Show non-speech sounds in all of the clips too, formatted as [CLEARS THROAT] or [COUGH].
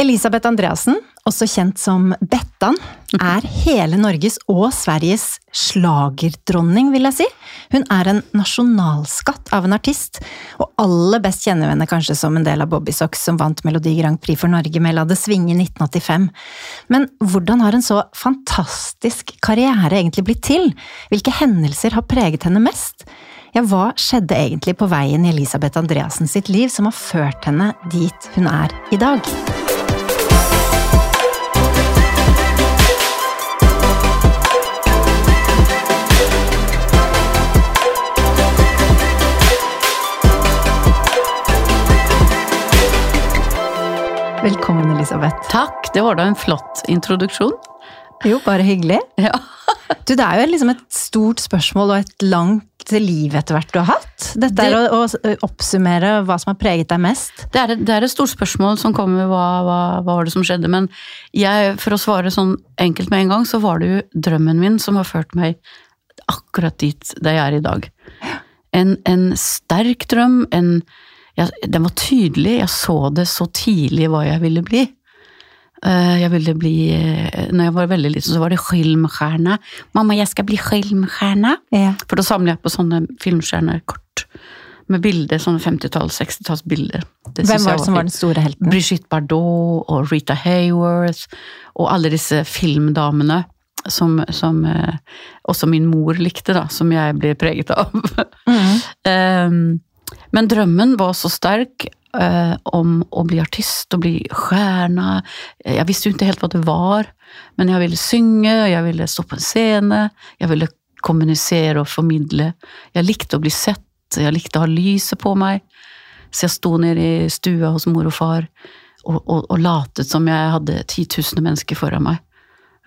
Elisabeth Andreassen, også kjent som Bettan, er hele Norges og Sveriges slagerdronning, vil jeg si. Hun er en nasjonalskatt av en artist, og aller best kjenner vi henne kanskje som en del av Bobby Socks som vant Melodi Grand Prix for Norge med La det svinge i 1985. Men hvordan har en så fantastisk karriere egentlig blitt til? Hvilke hendelser har preget henne mest? Ja, hva skjedde egentlig på veien i Elisabeth Andreassen sitt liv som har ført henne dit hun er i dag? Velkommen, Elisabeth. Takk, det var da en flott introduksjon. Jo, bare hyggelig. [LAUGHS] Ja. Du, det er jo liksom et stort spørsmål og et langt liv etter hvert du har hatt. Dette er å, å oppsummere hva som har preget deg mest. Det er, et, det er et stort spørsmål som kommer hva, hva, hva var det som skjedde, men jeg, for å svare sånn enkelt med en gang, så var det jo drømmen min som har ført meg akkurat dit jeg er i dag. En, en sterk drøm, en jeg, Den var tydelig, jeg så det så tidlig hva jeg ville bli. Eh, Jeg ville bli eh, Når jeg var veldig liten, så var det filmstjerne. 'Mamma, jeg skal bli filmstjerne'. Ja. For da samler jeg på sånne filmstjernekort med bilder, sånne 50-talls, 60-tallsbilder. Det Hvem var det som var den store helten? Brigitte Bardot og Rita Hayworth og alle disse filmdamene som, som eh, også min mor likte, da, som jeg ble preget av. Mm. [LAUGHS] Ehm, men drømmen var så sterk eh, om å bli artist og bli stjerne. Jeg visste jo ikke helt hva det var, men jeg ville synge, jeg ville stå på en scene, jeg ville kommunisere og formidle. Jeg likte å bli sett, jeg likte å ha lyset på meg. Så jeg sto nede i stua hos mor og far og, og, og latet som jeg hadde titusener mennesker foran meg.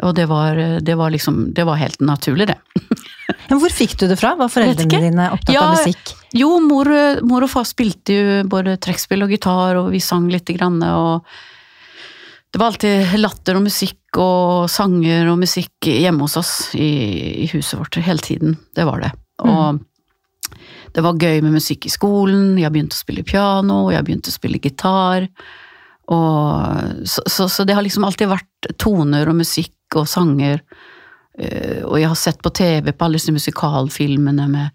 Og det var, det var liksom Det var helt naturlig, det. [LAUGHS] Men hvor fikk du det fra? Var foreldrene dine opptatt Ja, av musikk? Jo, mor, mor og far spilte jo både trekkspill og gitar, og vi sang lite grann, og det var alltid latter og musikk og sanger og musikk hjemme hos oss i, i huset vårt hele tiden. Det var det. Og det var gøy med musikk i skolen, jeg begynte å spille piano, jeg begynte å spille gitar. Og, så, så, så det har liksom alltid vært toner og musikk og sanger. Eh, Og jeg har sett på TV på alle disse musikalfilmene med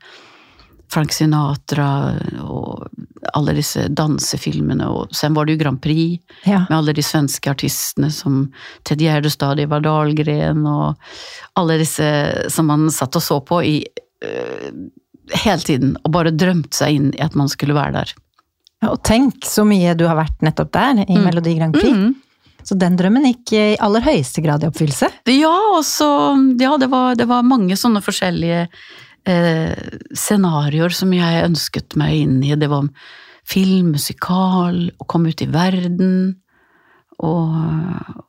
Frank Sinatra og alle disse dansefilmene, og sen var det jo Grand Prix Ja. med alle de svenske artistene som Ted Gjerdestad, Ivar Dahlgren og alle disse som man satt og så på i uh, hele tiden, og bare drømte seg inn i at man skulle være der. Ja, Og tenk så mye du har vært nettopp der, i Melodi Grand Prix. Mhm. Så den drømmen gikk i aller høyeste grad i oppfyllelse. Ja, så Ja, det var, det var mange sånne forskjellige eh, scenarioer som jeg ønsket meg inn i. Det var film, musikal, å komme ut i verden. Og,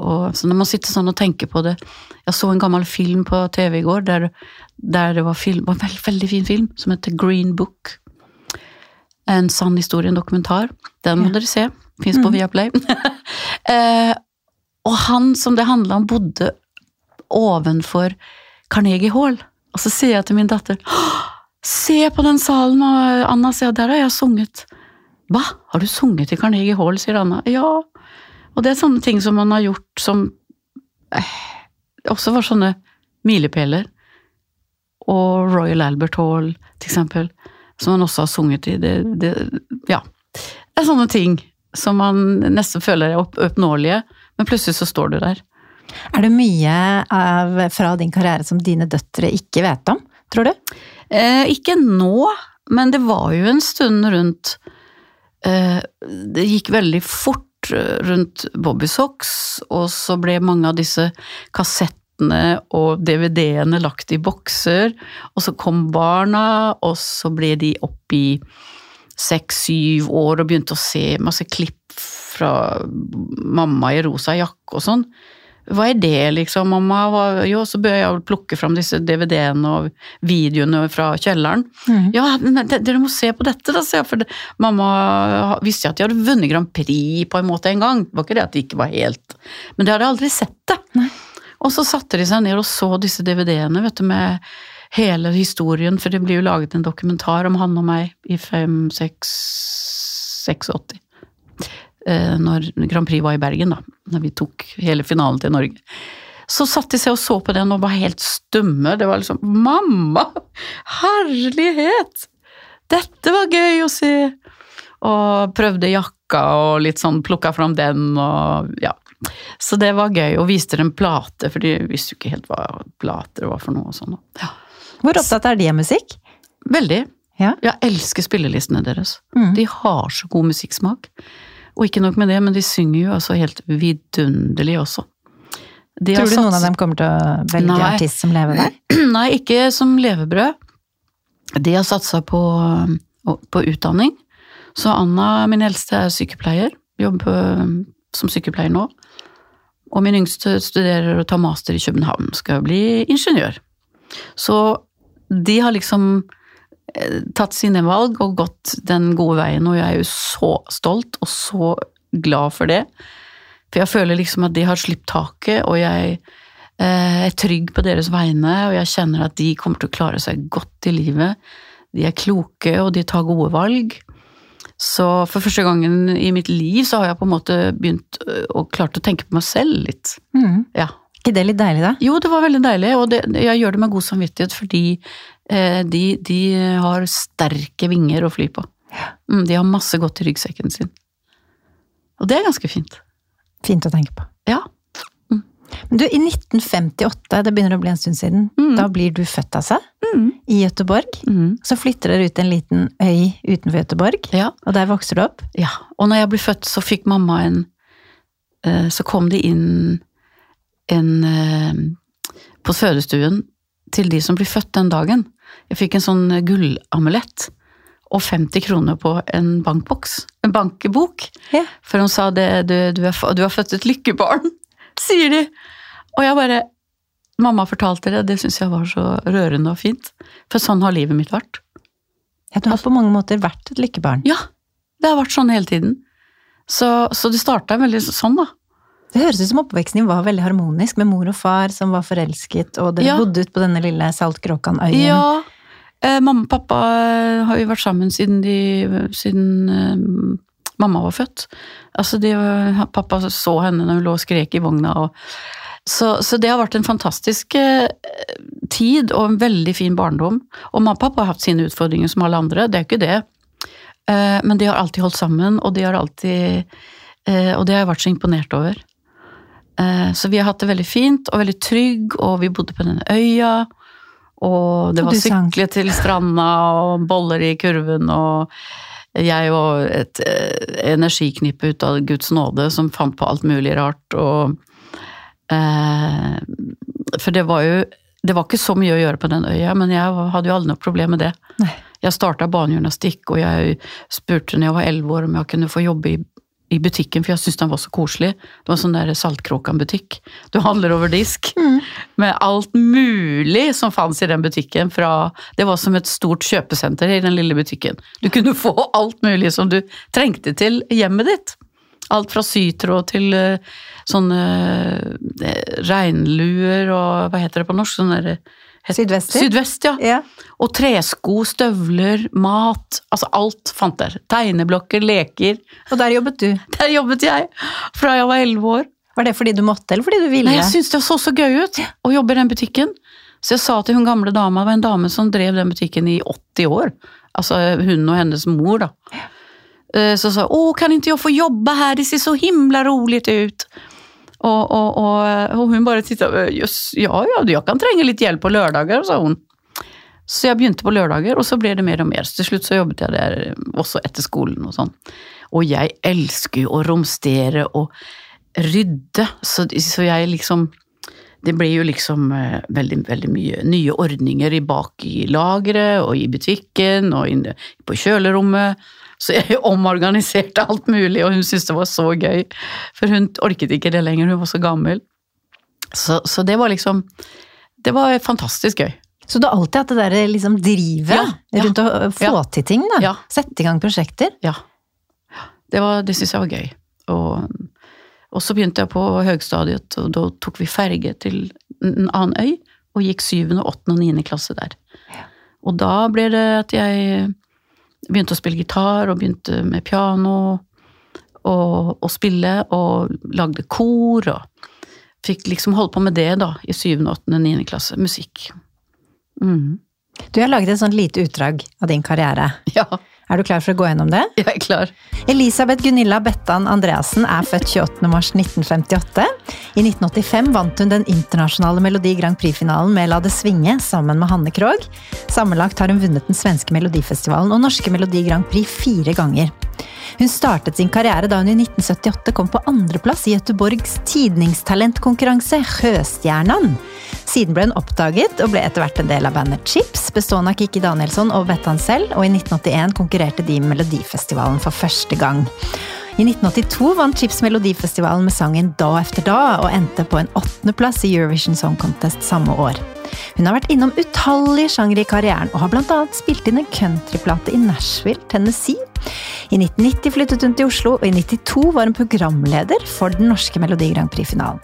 og så når man sitter sånn og tenker på det Jeg så en gammel film på TV i går der, der det var, film, var en veldig, veldig fin film som heter Green Book. En sann historie, en dokumentar. Den må Ja. dere se. Fins på Viaplay. [LAUGHS] eh, og han som det handla om, bodde ovenfor Carnegie Hall. Og så sier jeg til min datter Se på den salen, og Anna sier der har jeg sunget. Hva, har du sunget i Carnegie Hall, sier Anna. Ja. Og det er sånne ting som man har gjort som eh, også var sånne milepæler. Og Royal Albert Hall, til eksempel, som man også har sunget i. Det, det, ja. det er sånne ting som man nesten føler er opp, oppnåelige, men plutselig så står du der. Er det mye av, fra din karriere som dine døtre ikke vet om, tror du? Eh, ikke nå, men det var jo en stund rundt eh, Det gikk veldig fort rundt Bobby Socks, og så ble mange av disse kassettene og DVD-ene lagt i bokser, og så kom barna, og så ble de opp i seks-syv år og begynte å se masse klipp fra mamma i rosa jakke og sånn. Hva er det, liksom, mamma? Jo, så bør jeg plukke fram disse DVD-ene og videoene fra kjelleren. Mm. Ja, men dere må se på dette, da, sier jeg. For det, mamma visste at de hadde vunnet Grand Prix på en måte en gang. Det var ikke det at de ikke var helt Men de hadde aldri sett det. Nei. Og så satte de seg ned og så disse DVD-ene, vet du, med hele historien, for det blir jo laget en dokumentar om han og meg i 5, 6, 86. Eh, når Grand Prix var i Bergen, da. når vi tok hele finalen til Norge. Så satt de seg og så på den og var helt stumme. Det var liksom Mamma! Herlighet! Dette var gøy å se! Og prøvde jakka og litt sånn plukka fram den og ja. Så det var gøy, og viste dem plate, for de visste jo ikke helt hva plater var for noe og sånn. Ja. Hvor opptatt er de av musikk? Veldig. Ja. Jeg elsker spillelistene deres. Mm. De har så god musikksmak. Og ikke nok med det, men de synger jo altså helt vidunderlig også. De Tror du noen av dem kommer til å velge Nei. artist som levebrød? [CLEARS THROAT] Nei, ikke som levebrød. De har satsa på, på utdanning. Så Anna, min eldste, er sykepleier. Jobber som sykepleier nå. Og min yngste studerer og tar master i København. Skal bli ingeniør. Så de har liksom eh, tatt sine valg og gått den gode veien, og jeg er jo så stolt og så glad for det. For jeg føler liksom at de har sluppet taket, og jeg eh, er trygg på deres vegne, og jeg kjenner at de kommer til å klare seg godt i livet. De er kloke, og de tar gode valg. Så for første gangen i mitt liv så har jeg på en måte begynt og klart å tenke på meg selv litt. Mm. Ja. Ikke det litt deilig, da? Jo, det var veldig deilig, og det, jeg gjør det med god samvittighet fordi eh, de, de har sterke vinger å fly på. Mm, de har masse godt i ryggsekken sin. Og det er ganske fint. Fint å tenke på. Ja. Men du, i 1958, det begynner å bli en stund siden, Mm. da blir du født altså, Mm. i Gøteborg. Mm. Så flytter dere ut til en liten øy utenfor Gøteborg, Ja. og der vokser du opp. Ja, og når jeg ble født, så fikk mamma en eh, Så kom det inn en eh, på fødestuen til de som blir født den dagen. Jeg fikk en sånn gullamulett og 50 kroner på en bankboks. En bankebok. Ja. For hun sa det, du, du, er, du har født et lykkebarn, [LAUGHS] sier de. Og jeg bare Mamma fortalte det, det syns jeg var så rørende og fint. For sånn har livet mitt vært. Ja, du har på mange måter vært et lykkebarn. Ja, det har vært sånn hele tiden. Så, så det starta veldig sånn, da. Det høres ut som oppveksten din var veldig harmonisk, med mor og far som var forelsket, og dere Ja. bodde ute på denne lille Saltkråkan-øyen. Ja. Eh, mamma og pappa eh, har jo vært sammen siden, de, siden eh, mamma var født. Altså, de, eh, pappa så henne når hun lå og skrek i vogna. Og, så, så det har vært en fantastisk eh, tid og en veldig fin barndom. Og mamma og pappa har hatt sine utfordringer som alle andre, det er ikke det. Eh, men de har alltid holdt sammen, og de har alltid eh, Og det har jeg vært så imponert over. Eh, Så vi har hatt det veldig fint og veldig trygg, og vi bodde på denne øya. Og det var sykle til stranda og boller i kurven og jeg og et eh, energiknippe ut av Guds nåde som fant på alt mulig rart og eh, For det var jo Det var ikke så mye å gjøre på den øya, men jeg hadde jo aldri noe problem med det. Nei. Jeg starta banegymnastikk, og jeg spurte når jeg var elleve år om jeg kunne få jobbe i, i butikken, for jeg syntes den var så koselig. Det var sånn der Saltkråkan-butikk. Du handler over disk Mm. med alt mulig som fantes i den butikken. Fra, det var som et stort kjøpesenter i den lille butikken. Du kunne få alt mulig som du trengte til hjemmet ditt. Alt fra sytråd til eh, sånne eh, regnluer og hva heter det på norsk? Sånne der, Sydvester? Sydvest, ja. Ja. Og tresko, støvler, mat. Altså alt fant der. Tegneblokker, leker. Og der jobbet du. [LAUGHS] Der jobbet jeg fra jeg var elleve år. Var det fordi du måtte, eller fordi du ville? Nei, jeg syntes det så så gøy ut å jobbe i den butikken. Så jeg sa til hun gamle dama, det var en dame som drev den butikken i 80 år. Altså hun og hennes mor, da. Eh, Så sa hun, kan ikke jeg få jobbe her, det ser så himla rolig ut. Og, og, og, og hun bare jøss, ja ja, jeg kan trenge litt hjelp på lørdager, sa hun. Så jeg begynte på lørdager, og så ble det mer og mer. Så til slutt så jobbet jeg der også etter skolen og sånn. Og jeg elsker jo å romstere og rydde, så, så jeg liksom Det ble jo liksom eh, veldig, veldig mye nye ordninger bak i lageret og i butikken og på kjølerommet. Så jeg omorganiserte alt mulig, og hun syntes det var så gøy. For hun orket ikke det lenger, hun var så gammel. Så, så det var liksom Det var fantastisk gøy. Så du har alltid hatt det der liksom drivet Ja, ja. rundt å få Ja. til ting, da? Sette i gang prosjekter? Ja. Det, var- det syns jeg var gøy. Og, og så begynte jeg på høgstadiet, og da tok vi ferge til en annen øy, og gikk syvende, åttende og niende klasse der. Og da ble det at jeg begynte å spille gitar, og begynte med piano, og, og spille, og lagde kor, og fikk liksom holde på med det da, i syvende, åttende, niende klasse. Musikk. Mm. Du har laget et sånt lite utdrag av din karriere. Ja, Er du klar for å gå gjennom det? jeg er klar. Elisabeth Gunilla Bettan Andreassen er født 28. mars 1958. I 1985 vant hun den internasjonale Melodi Grand Prix-finalen med La det svinge sammen med Hanne Krogh. Sammenlagt har hun vunnet den svenske Melodifestivalen og norske Melodi Grand Prix fire ganger. Hun startet sin karriere da hun i 1978 kom på andreplass i Göteborgs tidningstalentkonkurranse Sjøstjernan. Siden ble hun oppdaget og ble etter hvert en del av bandet Chips, bestående av Kikki Danielsson og Bettan selv, og i 1981 konkurrerte de i Melodifestivalen for første gang. I 1982 vant Chips Melodifestivalen med sangen Da efter da, og endte på en åttendeplass i Eurovision Song Contest samme år. Hun har vært innom utallige sjangre i karrieren, og har annet spilt inn en countryplate i Nashville, Tennessee. I 1990 flyttet hun til Oslo, og i 92 var hun programleder for den norske Melodi Grand Prix-finalen.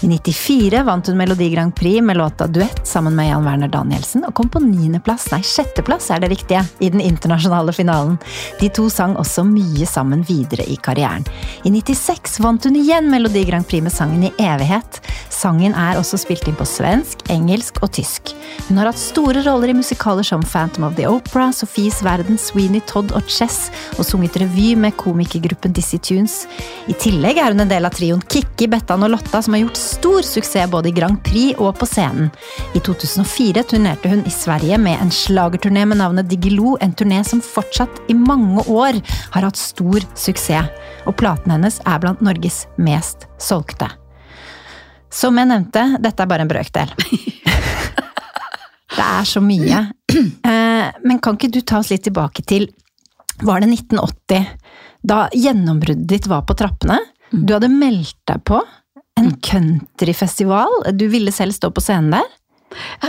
I 94 vant hun Melodi Grand Prix med låta Duett sammen med Jan Werner Danielsen, og kom på niendeplass, nei sjetteplass er det riktige, i den internasjonale finalen. De to sang også mye sammen videre i karrieren. I 96 vant hun igjen Melodi Grand Prix med sangen I evighet. Sangen er også spilt inn på svensk, engelsk og tysk. Hun har hatt store roller i musikaler som Phantom of the Opera, Sofies verden, Sweeney Todd og Chess, og sunget revy med komikergruppen Dizzie Tunes. I tillegg er hun en del av trioen Kikki, Bettan og Lotta, som har gjort stor suksess både i Grand Prix og på scenen. I 2004 turnerte hun i Sverige med en slagerturné med navnet Digilo, en turné som fortsatt i mange år har hatt stor suksess. Og platen hennes er blant Norges mest solgte. Som jeg nevnte, dette er bare en brøkdel. Det er så mye. Eh, Men kan ikke du ta oss litt tilbake til Var det 1980? Da gjennombruddet ditt var på trappene? Du hadde meldt deg på en countryfestival. Du ville selv stå på scenen der.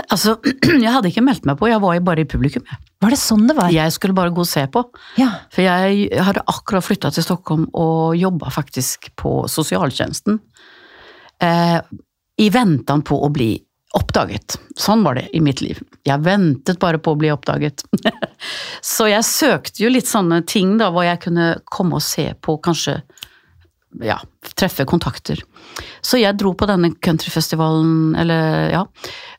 Altså, [CLEARS THROAT] jeg hadde ikke meldt meg på, jeg var bare i publikum. Var det sånn det var? Jeg skulle bare gå og se på. Ja. For jeg hadde akkurat flytta til Stockholm og jobba faktisk på sosialtjenesten. Eh, I ventan på å bli oppdaget. Sånn var det i mitt liv. Jeg ventet bare på å bli oppdaget. [LAUGHS] Så jeg søkte jo litt sånne ting da, hvor jeg kunne komme og se på, kanskje ja, treffe kontakter. Så jeg dro på denne countryfestivalen, eller ja,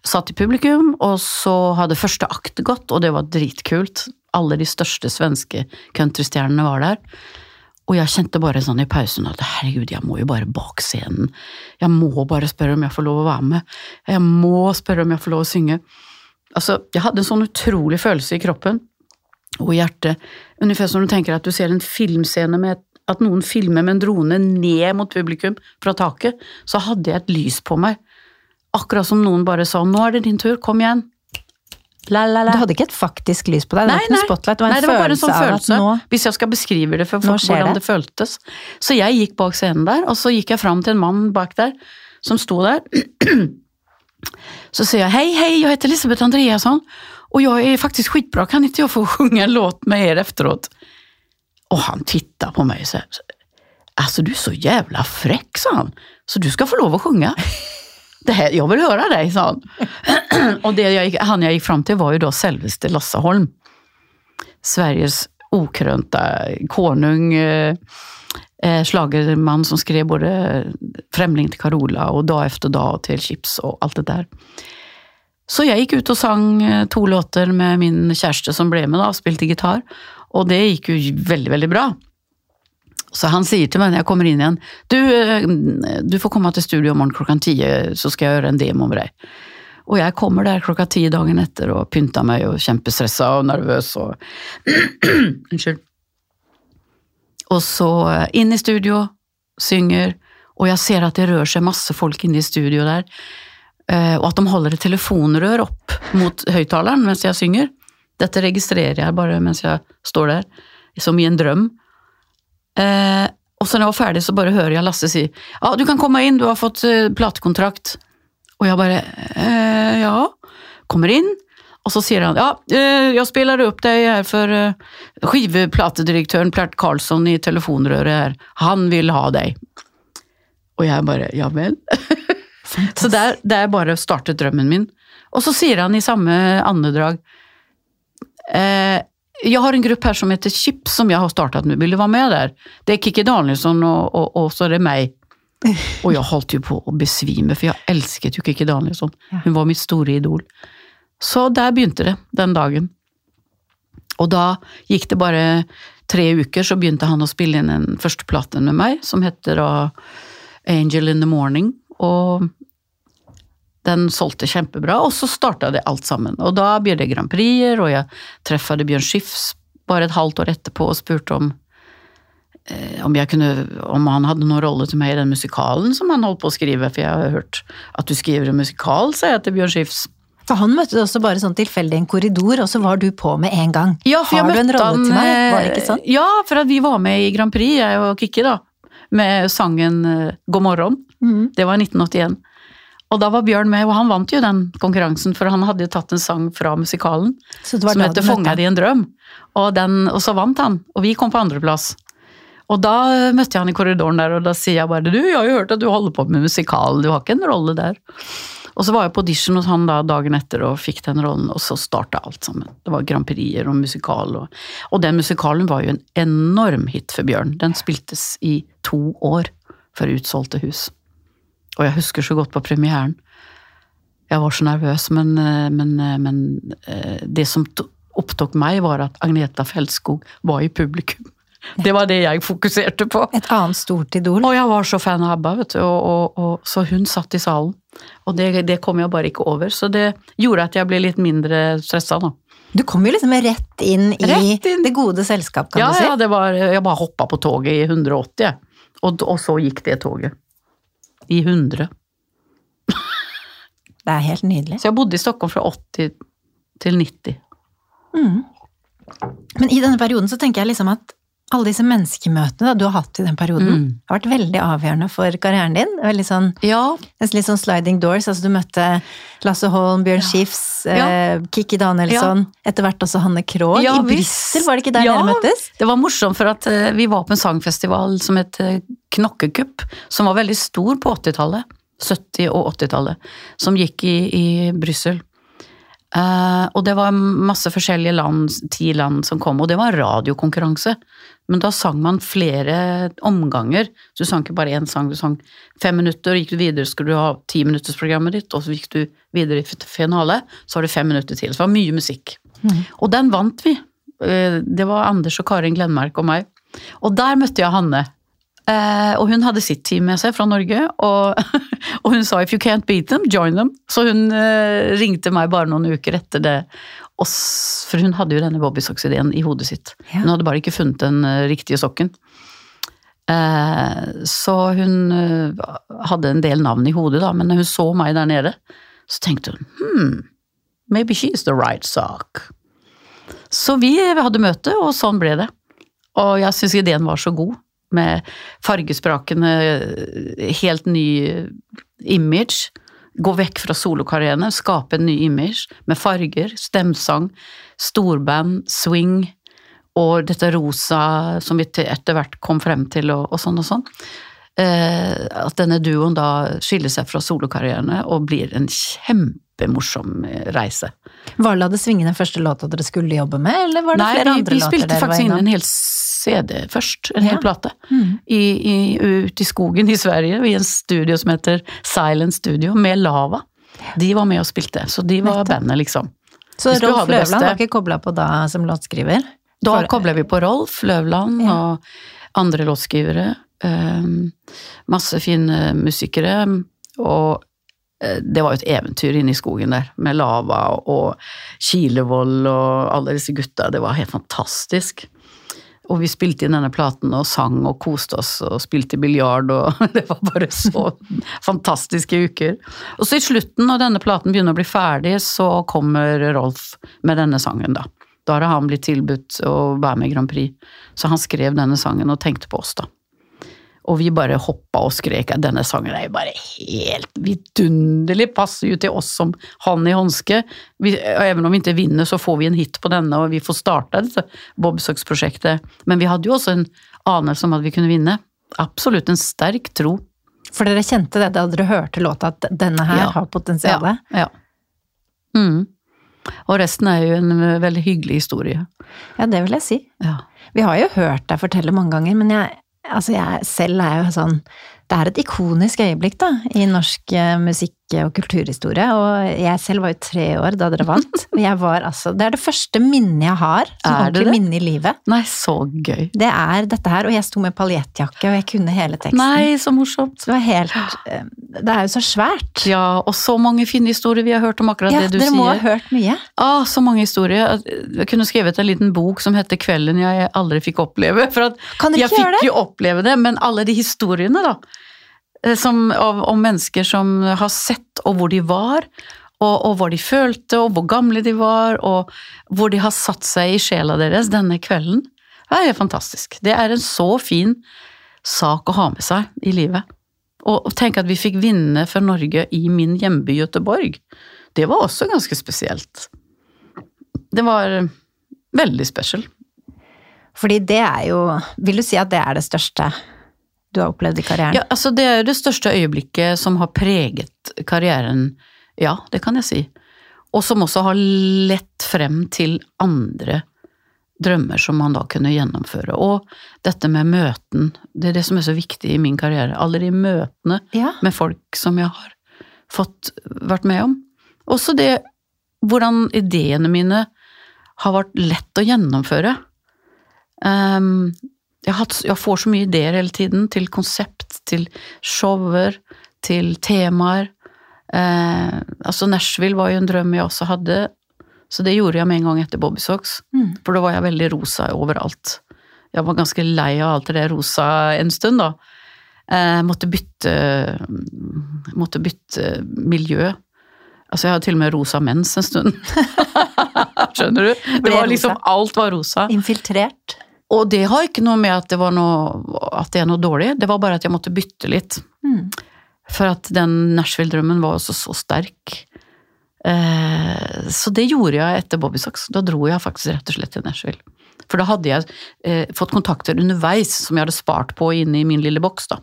satt i publikum, og så hadde første akt gått, og det var dritkult. Alle de største svenske countrystjernene var der. Og jeg kjente bare sånn i pausen at herregud, jeg må jo bare bak scenen. Jeg må bare spørre om jeg får lov å være med. Jeg må spørre om jeg får lov å synge. Altså, jeg hadde en sånn utrolig følelse i kroppen og i hjertet. Ungefær som du tenker at du ser en filmscene med et at noen filmer med en drone ned mot publikum fra taket, så hadde jeg et lys på meg. Akkurat som noen bare sa 'nå er det din tur, kom igjen'. La, la, Du hadde ikke et faktisk lys på deg? Det var ikke noe spotlight, det var en Nei, det var bare en sånn følelse, nå hvis jeg skal beskrive det for folk, hvordan det. det føltes. Så jeg gikk bak scenen der, og så gikk jeg fram til en mann bak der, som sto der. [CLEARS THROAT] Så sier jeg hei, hei, jeg heter Elisabeth Andreasson, og jeg er faktisk skitbra, kan ikke jeg få [LAUGHS] sjunga en låt med dere efteråt? Og han tittar på meg og sier Alltså du är så jävla fräck, sa han. Så du ska få lov att sjunga. [LAUGHS] Det här, jag vill höra sa han. [CLEARS THROAT] Och det jag, han jag gick fram till var ju då selveste Lasse Holm. Sveriges okrönta konung, eh, slagermann slagerman som skrev både 'Fremling til Carola og Dag efter dag til Chips og alt det der. Så jeg gikk ut og sang eh, to låter med min kjæreste som ble med, da, og spilte gitar. Og det gikk jo veldig, veldig bra. Så han sier til meg når jeg kommer inn igjen, du, eh, du får komme til studio i morgen klokka ti, så skal jeg gjøre en demo med deg. Og jeg kommer der klokka ti dagen etter og pynter meg og kjempestressa og nervøs og [CLEARS THROAT] Unnskyld. Og så eh, inn i studio, synger, og jeg ser at det rører seg masse folk inne i studio der. Eh, og at de holder et telefonrør opp mot høyttaleren mens jeg synger. Dette registrerer jeg bare mens jeg står der, som i en drøm. Eh, og så når jeg var ferdig, så bare hører jeg Lasse si ja, du kan komme inn, du har fått eh, platekontrakt. Og jeg bare eh, ja. Kommer inn, og så sier han ja, eh, jeg spiller opp deg her for eh, skiveplatedirektøren Plert Karlsson i telefonrøret her. Han vil ha deg. Og jeg bare ja vel. [LAUGHS] Så der, der bare startet drømmen min. Og så sier han i samme andedrag eh, jag har en grupp här som heter Chip som jag har startat nu. Vill du vara med där? Det är Kikki Danielsson och, och, och så är det mig. [LAUGHS] Og jeg holdt jo på å besvime, for jeg elsket jo Kikki Danielsson. Hun var mitt store idol. Så der begynte det, den dagen. Og da gikk det bare tre uker, så begynte han å spille inn en førsteplate med meg, som heter da Angel in the Morning. Og den solgte kjempebra, og så starta det alt sammen. Og da ble det Grand Prix-er, og jeg treffet Bjørn Schiffs bare et halvt år etterpå og spurte om eh, om, kunne, om han hadde noen rolle til meg i den musikalen som han holdt på å skrive, for jeg har hørt at du skriver en musikal, sa jeg til Bjørn Schiffs. For han møtte du også bare sånn tilfeldig i en korridor, og så var du på med en gang. Ja, for jeg Har du en rolle han, til meg? Var det ikke sånn? Ja, for at vi var med i Grand Prix, jeg og Kikki, da. Med sangen eh, God morgen. Mm. Det var i 1981. Og da var Bjørn med, og han vant jo den konkurransen, for han hadde jo tatt en sang fra musikalen som heter 'Fångad i en drøm'. Og, den, og så vant han, og vi kom på andreplass. Og da eh, møtte jeg han i korridoren der, og da sier jeg bare 'du, jeg har jo hørt at du holder på med musikal, du har ikke en rolle der'. Og så var jeg på audition hos han da dagen etter og fikk den rollen, og så starta alt sammen. Det var Grand Prix-er og musikal, og, og den musikalen var jo en enorm hit for Bjørn. Den spiltes i to år for utsolgte hus. Og jeg husker så godt på premieren. Jeg var så nervøs, men, eh, men, eh, men eh, det som opptok meg, var at Agneta Feldskog var i publikum. Det var det jeg fokuserte på. Et annet stort idol. Og jeg var så fan av ABBA, vet du, og, og, og, så hun satt i salen. Og det, det kom jeg bare ikke over, så det gjorde at jeg ble litt mindre stressa, da. Du kom jo liksom rett inn i Rett inn. det gode selskap, kan Ja, du si. ja, det var, jeg bare hoppa på toget i 180, og, og så gikk det toget. I 100. [LAUGHS] Det er helt nydelig. Så jeg bodde i Stockholm fra 80 til 90. Mm. Men i denne perioden så tenker jeg liksom at alle disse menneskemøtene da, du har hatt i den perioden, Mm. har vært veldig avgjørende for karrieren din. Veldig sånn, Ja, litt sånn sliding doors. altså Du møtte Lasse Holm, Bjørn Skifs, eh, Kikki Danielsson, etter hvert også Hanne Krogh. Ja, I. Brussel, var det ikke der Ja. dere møttes? Det var morsomt, for at uh, vi var på en sangfestival som het eh, Knokkekupp, som var veldig stor på 80-tallet. 70- og 80-tallet. Som gikk i, i Brussel. Eh, og det var masse forskjellige land, ti land som kom, og det var radiokonkurranse. Men da sang man flere omganger. Så du sang ikke bare én sang, du sang fem minutter, og gikk du videre skulle du ha timinuttersprogrammet ditt, og så gikk du videre i finale, så har du fem minutter til. Så det var mye musikk. Og den vant vi. Eh, Det var Anders og Karin Glenmark og meg. Og der møtte jeg Hanne. Eh, og hun hadde sitt team med seg fra Norge, og, [LAUGHS] og hun sa 'if you can't beat them, join them'. Så hun eh, ringte meg bare noen uker etter det. oss, for hun hadde jo denne Bobbysocks-ideen i hodet sitt. Ja. Hun hadde bare ikke funnet den uh, riktige sokken. Eh, så hun hadde en del navn i hodet, da, men når hun så meg der nede, så tenkte hun 'hm, maybe she's the right sock. Så vi hadde møte, og sånn ble det. Og jeg syns ideen var så god, med fargesprakende, helt ny image. Gå vekk fra solokarrierene, skape en ny image med farger, stemsang, storband, swing og dette rosa som vi etter hvert kom frem til, og, og sånn og sånn. Eh, at denne duoen da skiller seg fra solokarrierene og blir en kjempemorsom eh, reise. Var La det svinge den første låta dere skulle jobbe med, eller var det Nei, flere andre vi låter spilte dere var faktisk inn en hel CD først, en Ja. plate. Mm. I, i, ute i skogen i Sverige, i en studio som heter Silent Studio, med Lava. De var med og spilte, så de var Nettopp. bandet, liksom. Så Rolf Løvland var ikke kobla på da som låtskriver? Da For- kobler vi på Rolf Løvland Ja. og andre låtskrivere. eh, masse fine musikere. Og eh, det var jo et eventyr inne i skogen der, med Lava og Kilevold og alle disse gutta. Det var helt fantastisk. Og vi spilte inn denne platen og sang og koste oss og spilte biljard og [LAUGHS] det var bare så fantastiske uker. Og så i slutten, når denne platen begynner å bli ferdig, så kommer Rolf med denne sangen, da. Da har han blitt tilbudt å være med i Grand Prix. Så han skrev denne sangen og tenkte på oss, da. Og vi bare hoppa og skrek at denne sangen er jo bare helt vidunderlig, passer jo til oss som hånd i håndske. Vi, even om vi ikke vinner, så får vi en hit på denne, og vi får starta dette Bobsocks-prosjektet. Men vi hadde jo også en anelse om at vi kunne vinne. Absolutt en sterk tro. For dere kjente det da dere hørte låta, at denne her Ja. har potensial? Ja. ja. Mm. Og resten er jo en veldig hyggelig historie. Ja, det vil jeg si. Ja. Vi har jo hørt deg fortelle mange ganger, men jeg, altså jeg selv er jo sånn Det er et ikonisk øyeblikk, da, i norsk eh, musikk- og kulturhistorie. Og jeg selv var jo tre år da dere vant. Og [LAUGHS] jeg var altså Det er det første minnet jeg har, som ordentlig minne i livet. Nei, så gøy. Det er dette her, og jeg sto med paljettjakke, og jeg kunne hele teksten. Nei, så morsomt. Det var helt eh, Det er jo så svært. Ja, og så mange fine historier vi har hørt om akkurat Ja, det du sier. Ja, dere må ha hørt mye. Ah, så mange historier. Jeg kunne skrevet en liten bok som heter 'Kvelden jeg aldri fikk oppleve'. For at jeg fikk jo oppleve det, men alle de historiene da, som, om, om mennesker som har sett, og hvor de var, og, og hva de følte, og hvor gamle de var, og hvor de har satt seg i sjela deres denne kvelden, det er helt fantastisk. Det er en så fin sak å ha med seg i livet. Og og tenk at vi fikk vinne for Norge i min hjemby Göteborg. Det var også ganske spesielt. Det var veldig special. Fordi det er jo Vil du si at det er det største du har opplevd i karrieren? Ja, altså det er det største øyeblikket som har preget karrieren, ja, det kan jeg si. Og som også har lett frem til andre drømmer som man da kunne gjennomføre. Og dette med møten, det er det som er så viktig i min karriere. Alle de møtene Ja. med folk som jeg har fått vært med om. Også det hvordan ideene mine har vært lett å gjennomføre. Ehm, jeg, har hatt, jeg får så mye ideer hele tiden, til konsept, til shower, til temaer. Eh, altså Nashville var jo en drøm jeg også hadde, så det gjorde jeg med en gang etter Bobby Socks. Mm. For da var jeg veldig rosa overalt. Jeg var ganske lei av alt det rosa en stund, da. Eh, måtte bytte Måtte bytte miljø. Altså, jeg hadde til og med rosa mens en stund. [LAUGHS] Skjønner du? Det var liksom. Alt var rosa. Infiltrert. Og det har ikke noe med at det, var noe, at det er noe dårlig, det var bare at jeg måtte bytte litt. Mm. For at den Nashville-drømmen var også så sterk. Eh, så det gjorde jeg etter Bobby Socks. Da dro jeg faktisk rett og slett til Nashville. For da hadde jeg eh, fått kontakter underveis som jeg hadde spart på inne i min lille boks. da.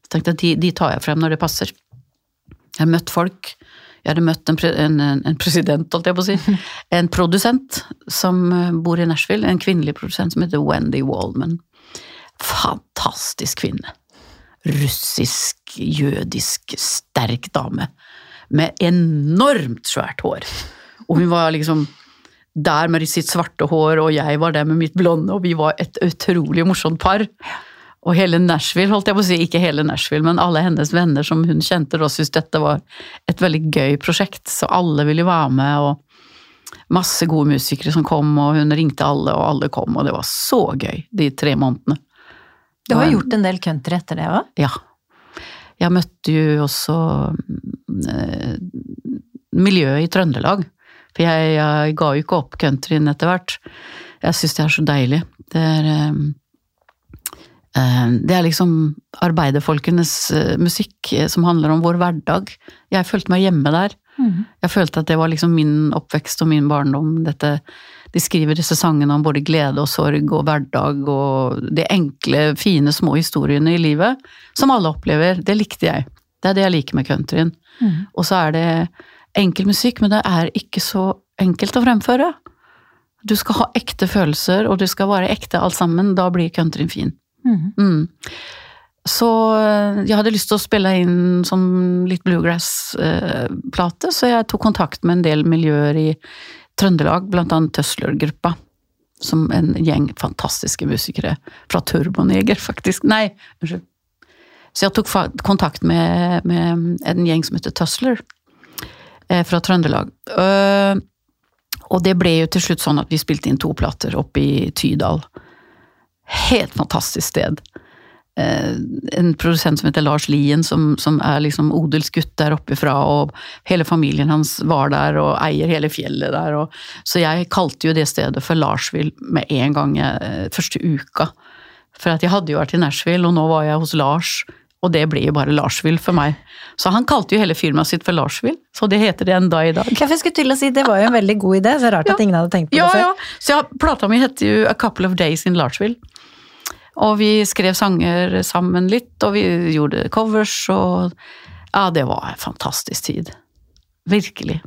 Så tenkte jeg de, de tar jeg frem når det passer. Jeg har møtt folk. Jeg hadde møtt en, pre, en, en en president, holdt jeg på å si. [LAUGHS] En produsent som eh, bor i Nashville. En kvinnelig produsent som heter Wendy Waldman. Fantastisk kvinne. Russisk, jødisk, sterk dame. Med enormt svært hår. Og hun var liksom der med sitt svarte hår, og jeg var der med mitt blonde, og vi var et utrolig morsomt par. Og hele Nashville, holdt jeg på å si, ikke hele Nashville, men alle hennes venner som hun kjente, da syntes dette var et veldig gøy prosjekt, så alle ville være med, og masse gode musikere som kom, og hun ringte alle, og alle kom, og det var så gøy, de tre månedene. Du har gjort en del country etter det òg? Ja. Jeg møtte jo også eh, miljøet i Trøndelag. For jeg, jeg ga jo ikke opp countryen etter hvert. Jeg syns det er så deilig. Det er eh, eh, Det er liksom arbeiderfolkenes eh, musikk eh, som handler om vår hverdag. Jeg følte meg hjemme der. Mm. Jeg følte at det var liksom min oppvekst og min barndom. Dette, de skriver disse sangene om både glede og sorg og hverdag og de enkle, fine, små historiene i livet som alle opplever. Det likte jeg. Det er det jeg liker med countryen. Mm. Og så er det enkel musikk, men det er ikke så enkelt å fremføre. Du skal ha ekte følelser, og du skal være ekte alt sammen. Da blir countryen fin. Mm. Mm. Så eh, jeg hadde lyst til å spille inn som litt bluegrass-plate, så jeg tok kontakt med en del miljøer i Trøndelag, blant annet Tøsler-gruppa. Som en gjeng fantastiske musikere. Fra Turboneger, [LAUGHS] faktisk. Nei, unnskyld. Så jeg tok kontakt med, med en gjeng som heter Tøsler, eh, fra Trøndelag. Øh, og det ble jo til slutt sånn at vi spilte inn to plater oppe i Tydal. Helt fantastisk sted. Eh, en produsent som heter Lars Lien, som, som er liksom odelsgutt der oppe ifra, og hele familien hans var der og eier hele fjellet der. Og, så jeg kalte jo det stedet for Larsville med en gang første uka. For at jeg hadde jo vært i Nashville, og nå var jeg hos Lars, og det ble jo bare Larsvill for meg. Så han kalte jo hele firmaet sitt for Larsvill, så det heter det enda i dag. Ja, for jeg skulle til å si, Det var jo en veldig god idé, så rart at ingen hadde tenkt på Ja, det før. ja. Så ja, plata mi heter jo A Couple of Days in Larsvill. Og vi skrev sanger sammen litt, og vi gjorde covers, og ja, det var en fantastisk tid. Virkelig.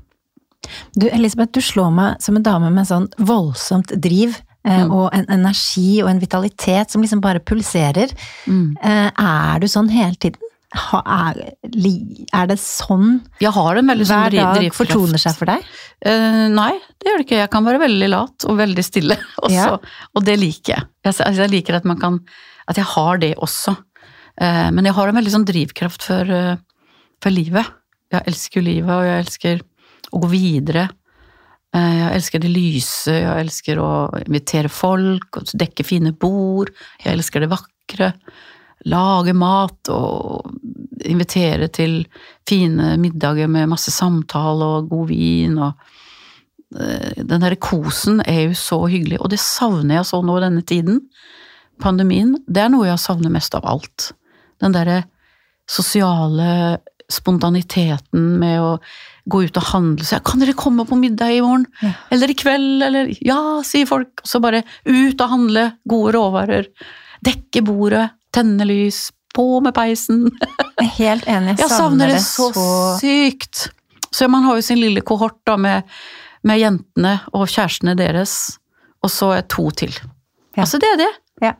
Du, Elisabeth, du slår meg som en dame med sånn voldsomt driv. Eh, Mm. Og en energi og en vitalitet som liksom bare pulserer. Mm. Er du sånn hele tiden? Er, det sånn Jeg har det veldig sånn hver dag drivkraft. fortoner seg for deg? Uh, nei, det gjør det ikke. Jeg kan være veldig lat og veldig stille [LAUGHS] også. Ja. Og det liker jeg. Jeg, liker at man kan At jeg har det også. Uh, men jeg har en veldig sånn drivkraft for, uh, for livet. Jeg elsker livet, og jeg elsker å gå videre. Eh, jeg elsker det lyse, jeg elsker å invitere folk, dekke fine bord. Jeg elsker det vakre. Lage mat og invitere til fine middager med masse samtale og god vin og eh, Den derre kosen er jo så hyggelig, og det savner jeg så nå denne tiden. Pandemien, det er noe jeg savner mest av alt. Den derre sosiale spontaniteten med å gå ut og handle. Så jeg, kan dere komme på middag i morgen? Ja. Eller i kveld? Eller ja, sier folk. Og så bare ut og handle. Gode råvarer. Dekke bordet. Tenne lys. På med peisen. Jeg er helt enig, jeg, [LAUGHS] savner det så, sykt. Så man har jo sin lille kohort da med, med jentene og kjærestene deres, og så er to til. Ja. Altså, det er det. Ja.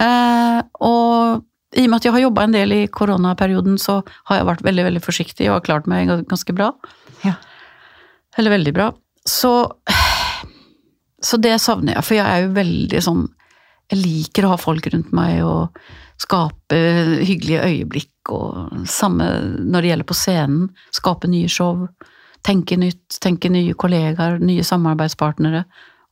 Eh, og i og med at jeg har jobba en del i koronaperioden, så har jeg vært veldig veldig forsiktig og har klart meg ganske bra. Ja. Eller veldig bra. Så, så det savner jeg, for jeg er jo veldig sånn Jeg liker å ha folk rundt meg og skape hyggelige øyeblikk, og samme når det gjelder på scenen. Skape nye show. Tenke nytt, tenke nye kollegaer, nye samarbeidspartnere.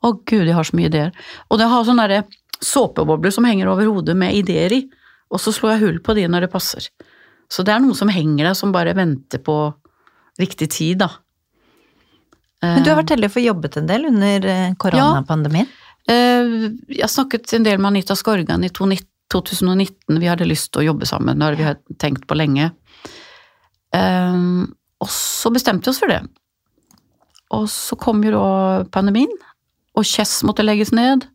Å gud, jeg har så mye ideer. Og det har sånne såpebobler som henger over hodet med ideer i, og så slår jeg hull på de når det passer. Så det er noe som henger der, som bare venter på riktig tid, da. Men du har vært heldig å få jobbet en del under eh, koronapandemien. Ja. Jeg snakket en del med Anita Skorgan i 2019 2019. Vi hadde lyst til å jobbe sammen, det hadde vi tenkt på lenge. Eh, Og så bestemte vi oss for det. Og så kom jo da pandemien, og Chess måtte legges ned.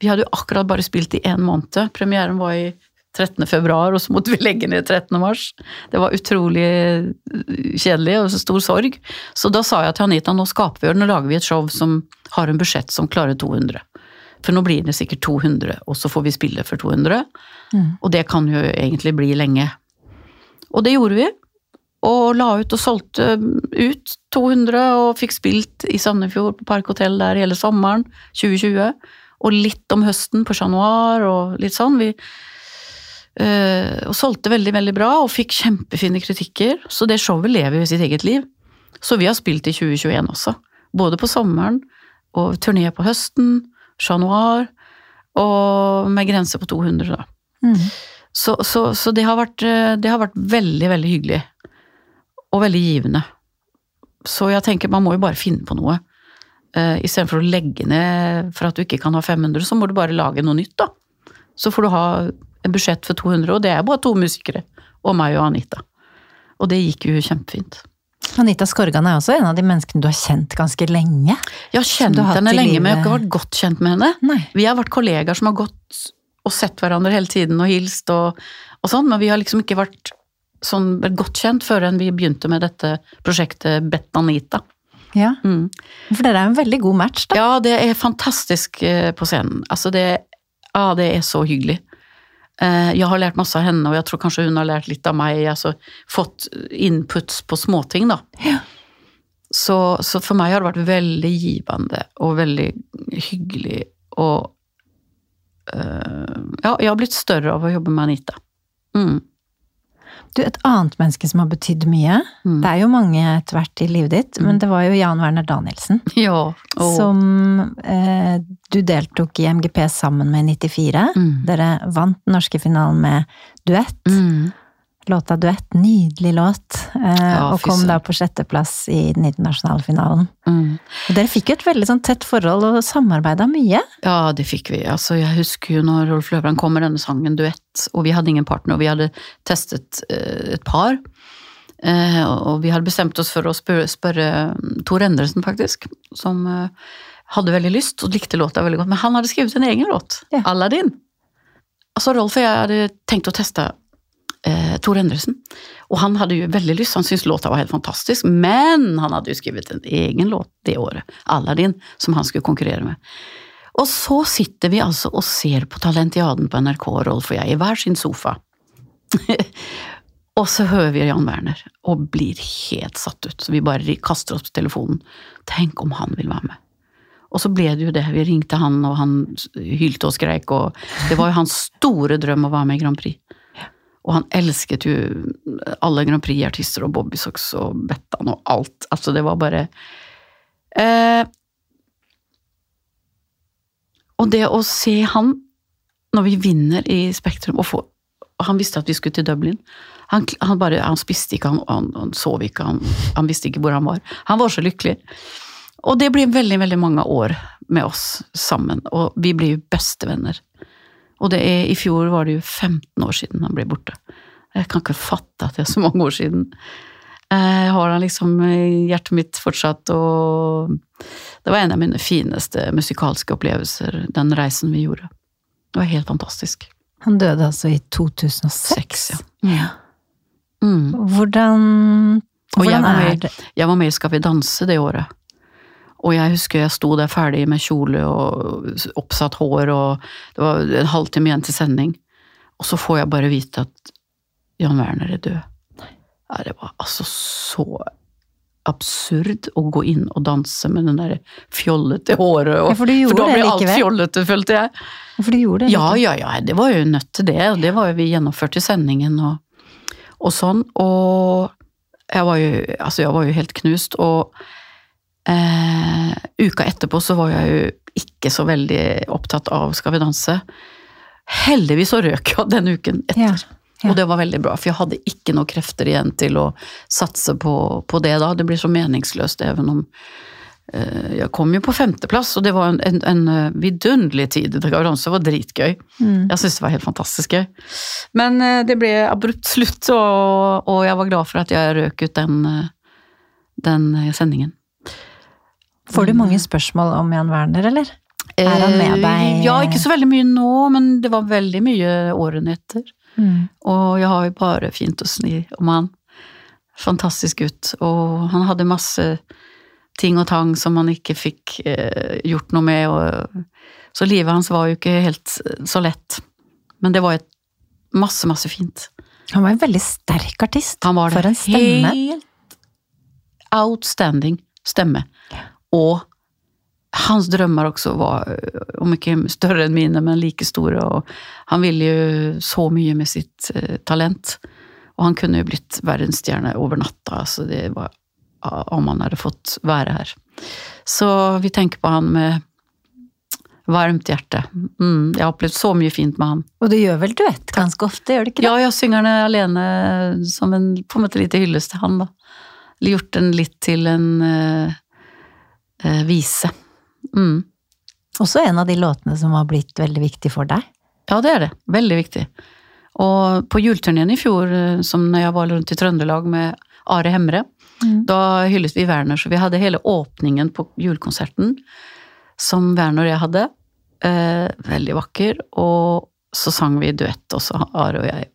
Vi hadde jo akkurat bare spilt i én måned. Premieren var i 13. februar, og så måtte vi legge ned 13. mars. Det var utrolig eh, kjedelig og stor sorg. Så da sa jeg til Anita nå skaper vi og nå lager vi et show som har en budsjett som klarer 200. For nå blir det sikkert 200, og så får vi spille for 200. Og det kan jo egentlig bli lenge. Og det gjorde vi. Og la ut og solgte ut 200, og fikk spilt i Sandefjord på Park Hotell der hele sommeren 2020. Og litt om høsten på Chat Noir og litt sånn. Vi, eh, og solgte veldig, veldig bra, og fikk kjempefine kritikker. Så det showet lever jo sitt eget liv. Så vi har spilt i 2021 også. Både på sommeren og turné på høsten. Chat Noir. Og med grense på 200, da. Mm. Så, så, så det, har vært, eh, det har vært veldig, veldig hyggelig. Og veldig givende. Så jeg tenker man må jo bare finne på noe. Uh, Istedenfor å legge ned for at du ikke kan ha 500, så må du bare lage noe nytt, da. Så får du ha budsjett for 200, og det er bare to musikere. Og meg og Anita. Og det gikk jo kjempefint. Anita Skorgan er også en av de menneskene du har kjent ganske lenge. Jeg har kjent har henne lenge, men jeg har ikke vært godt kjent med henne. Nei. Vi har vært kollegaer som har gått og sett hverandre hele tiden og hilst og, og sånn, men vi har liksom ikke vært sånn godt kjent før enn vi begynte med dette prosjektet Bet-Anita. Ja, Mm. for dere er en veldig god match, da. Ja, det er fantastisk eh, på scenen. Altså det, ja, det er så hyggelig. Eh, Jeg har lært masse av henne, og jeg tror kanskje hun har lært litt av meg. Altså fått inputs på småting, da. Ja. Så, så for meg har det vært veldig givende og veldig hyggelig og eh, Ja, jeg har blitt større av å jobbe med Anita. Mm. Du, et annet menneske som har betydd mye, Mm. det er jo mange etter hvert i livet ditt, men det var jo Jan Werner Danielsen. [LAUGHS] Ja. Oh. Som eh, du deltok i MGP sammen med i 94. Mm. Dere vant den norske finalen med duett. Låta Duett, nydelig låt. Eh, Ja, og kom da på sjetteplass i den internasjonale finalen. Mm. Og dere fikk jo et veldig sånn tett forhold og samarbeida mye. Ja, det fikk vi. Altså, jeg husker jo når Rolf Løvland kom med denne sangen Duett, og vi hadde ingen partner, og vi hadde testet eh, et par. Eh, og vi hadde bestemt oss for å spørre, spørre mm, Tor Endresen, faktisk, som eh, hadde veldig lyst og likte låta veldig godt. Men han hadde skrevet en egen låt, Ja. Aladdin. Altså, Rolf og jeg hadde tenkt å teste eh, Tor Endresen. Og han hadde jo veldig lyst, han syntes låta var helt fantastisk, men han hadde jo skrevet en egen låt det året, Aladdin, som han skulle konkurrere med. Og så sitter vi altså og ser på Talentiaden på NRK, Rolf og jeg, i hver sin sofa. [LAUGHS] og så hører vi Jan Werner, og blir helt satt ut. Så vi bare kaster oss på telefonen. Tenk om han vil være med. Og så ble det jo det. Vi ringte han, og han hylte og skreik, og det var jo hans store drøm å være med i Grand Prix. Og han elsket jo alle Grand Prix-artister og Bobby Socks og Bettan og alt. Altså, det var bare eh, Og det å se han, når vi vinner i Spektrum, og, få, og han visste at vi skulle til Dublin Han, han bare, han spiste ikke, han, han, sov ikke, han visste ikke hvor han var. Han var så lykkelig. Og det blir veldig, veldig mange år med oss sammen, og vi blir jo bestevenner. Og det er, i fjor var det jo 15 år siden han ble borte. Jeg kan ikke fatte at det er så mange år siden. Jeg har han liksom i hjertet mitt fortsatt, og det var en av mine fineste musikalske opplevelser, den reisen vi gjorde. Det var helt fantastisk. Han døde altså i 2006? Seks, ja. ja. Mm. Hvordan, jeg hvordan er med, det? jeg var med i Skal vi danse det året. Og jeg husker jeg sto der ferdig med kjole og oppsatt hår, og det var en halvtime igjen til sending. Og så får jeg bare vite at Jan Werner er død. Ja, det var altså så absurd å gå inn og danse med den der fjollete håret. Og, Ja, for du gjorde da ble alt fjollete, følte jeg. For du gjorde det? Ja, ja, ja, det var jo nødt til det. Det var jo vi gjennomført i sendingen og, og sånn. Og jeg var jo, altså jeg var jo helt knust. Og eh, uka etterpå så var jeg jo ikke så veldig opptatt av Skal vi danse. Heldigvis så røk jeg den uken etter. Ja, ja. Og det var veldig bra, for jeg hadde ikke noe krefter igjen til å satse på, på det da. Det blir så meningsløst, even om eh, jeg kom jo på femteplass, og det var en, en, en eh, vidunderlig tid. Det var danse, det var dritgøy. Mm. Jeg syntes det var helt fantastisk gøy. Men eh, det ble abrupt slutt, og, og jeg var glad for at jeg røk ut den, eh, den eh, sendingen. Får du mange spørsmål om Jan Werner, eller? Er han med Eh, deg? Ja, ikke så veldig mye nå, men det var veldig mye årene etter. Mm. Og jeg har jo bare fint å sni om han. Fantastisk gutt. Og han hadde masse ting og tang som han ikke fikk eh, gjort noe med. Og, så livet hans var jo ikke helt eh, så lett. Men det var et masse, masse fint. Han var en veldig sterk artist. Han var det. For en stemme. Helt outstanding stemme. Og hans drømmer også var, øh, om ikke større enn mine, men like store. Og han ville jo så mye med sitt eh, talent. Og han kunne jo blitt verdensstjerne over natta, altså det var, om han hadde fått være her. Så vi tenker på han med varmt hjerte. Mm, jeg har opplevd så mye fint med han. Og du gjør vel duett ganske ofte, gjør du ikke det? Ja, jeg synger den alene som en på en måte lite hyllest til han, da. Gjort den litt til en eh, eh, vise. Mm. Også en av de låtene som har blitt veldig viktig for deg. Ja, det er det. Veldig viktig. Og på juleturneen i fjor, eh, som når jeg var rundt i Trøndelag med Are Hemre, Mm. da hyllet vi Werner, så vi hadde hele åpningen på julekonserten som Werner og jeg hadde. Eh, veldig vakker. Og så sang vi duett også, Are og jeg.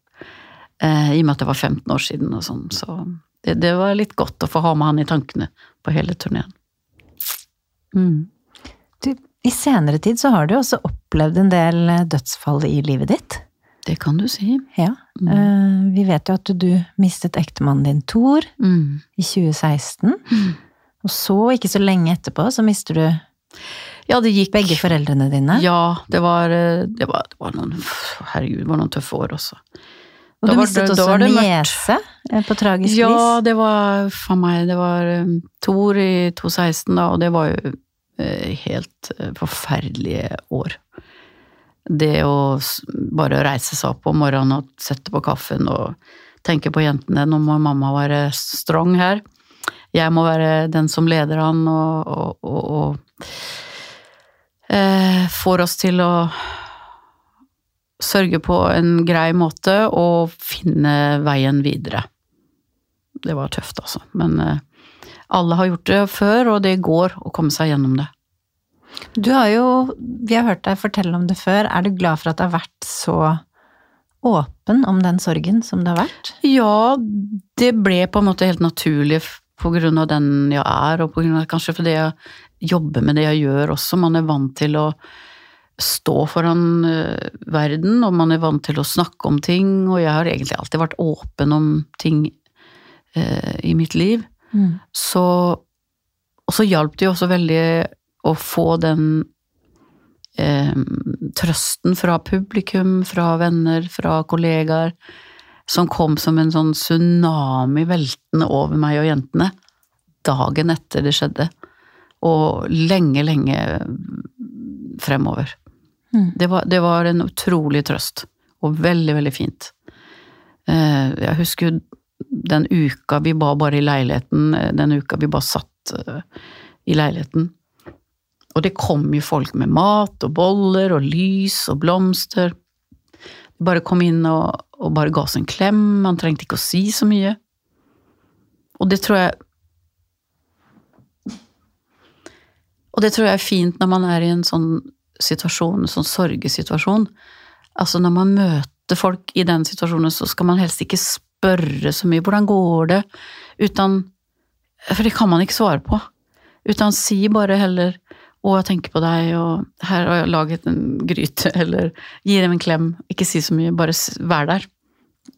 Eh, I og med at det var 15 år siden og sånn, så det, det var litt godt å få ha med han i tankene på hele turneen. Mm. Du, I senere tid så har du også opplevd en del eh, dødsfall i livet ditt. Det kan du si. Ja. Mm. Eh, vi vet jo at du mistet ektemannen din Thor Mm. i 2016. Mm. Og så, ikke så lenge etterpå, så mister du Ja, det gikk begge foreldrene dine. Ja, det var, eh, det var, det var noen Herregud, det var noen tøffe år også. og da du mistet det- også en niese på tragisk Ja, vis. det var for meg Det var um, Thor i 2016, da, og det var jo helt eh, forferdelige år. Det å bare reise seg opp om morgenen og sette på kaffen og tenke på jentene. Nå må mamma være strong her. Jeg må være den som leder han og, og, og, og eh, får oss til å sørge på en grei måte og finne veien videre. Det var tøft, altså. Men eh, alle har gjort det før, og det går å komme seg gjennom det. Du har jo, vi har hørt deg fortelle om det før, er du glad for at det har vært så åpen om den sorgen som det har vært? Ja, det ble på en måte helt naturlig på grunn av den jeg er, og på grunn av kanskje fordi jeg jobber med det jeg gjør også. Man er vant til å stå foran eh, verden, og man er vant til å snakke om ting, og jeg har egentlig alltid vært åpen om ting eh, i mitt liv. Mm. Så, og så hjalp det jo også veldig å få den eh, trøsten fra publikum, fra venner, fra kollegaer, som kom som en sånn tsunami veltende over meg og jentene dagen etter det skjedde. Og lenge, lenge fremover. Mm. Det var, det var en utrolig trøst, og veldig, veldig fint. Eh, Jeg husker jo den uka vi var bare i leiligheten, eh, den uka vi bare satt eh, i leiligheten. Og det kom jo folk med mat og boller og lys og blomster. De bare kom inn og, og bare ga oss en klem, man trengte ikke å si så mye. Og det tror jeg Og det tror jeg er fint når man er i en sånn situasjon, en sånn sorgesituasjon. Altså når man møter folk i den situasjonen, så skal man helst ikke spørre så mye 'hvordan går det?' uten For det kan man ikke svare på. Utan si bare heller 'å, jeg tenker på deg', og 'her har jeg laget en gryte', [LAUGHS] eller 'gi dem en klem'. Ikke si så mye, bare vær der.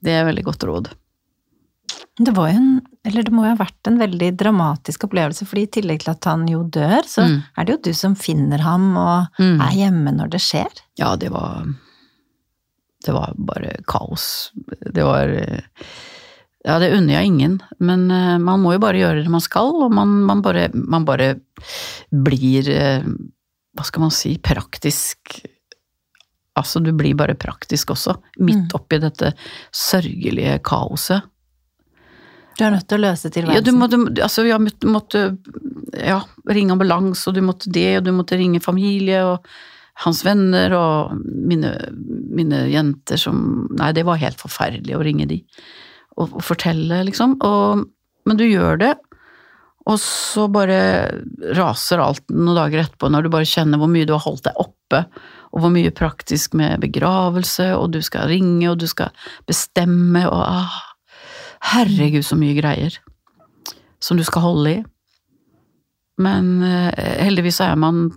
Det er veldig godt råd. Det var jo en, eller det må jo ha vært en veldig dramatisk opplevelse, fordi i tillegg til at han jo dør, så Mm. er det jo du som finner ham og Mm. er hjemme når det skjer. Ja, det var Det var bare kaos. Det var Ja, det unner jeg ingen, men eh, man må jo bare gjøre det man skal, og man, man, bare, man bare blir eh, Hva skal man si praktisk Altså, du blir bare praktisk også, midt Mm. oppi dette sørgelige kaoset. Du er nødt til å løse Ja, du måtte, altså, måtte, måtte ja, ringe ambulanse, og du måtte det, og du måtte ringe familie og hans venner og mine, mine jenter som Nei, det var helt forferdelig å ringe de og, og fortelle, liksom. Og, men du gjør det, og så bare raser alt noen dager etterpå, når du bare kjenner hvor mye du har holdt deg oppe, og hvor mye praktisk med begravelse, og du skal ringe, og du skal bestemme, og ah, Herregud, så mye greier som du skal holde i. Men eh, heldigvis er man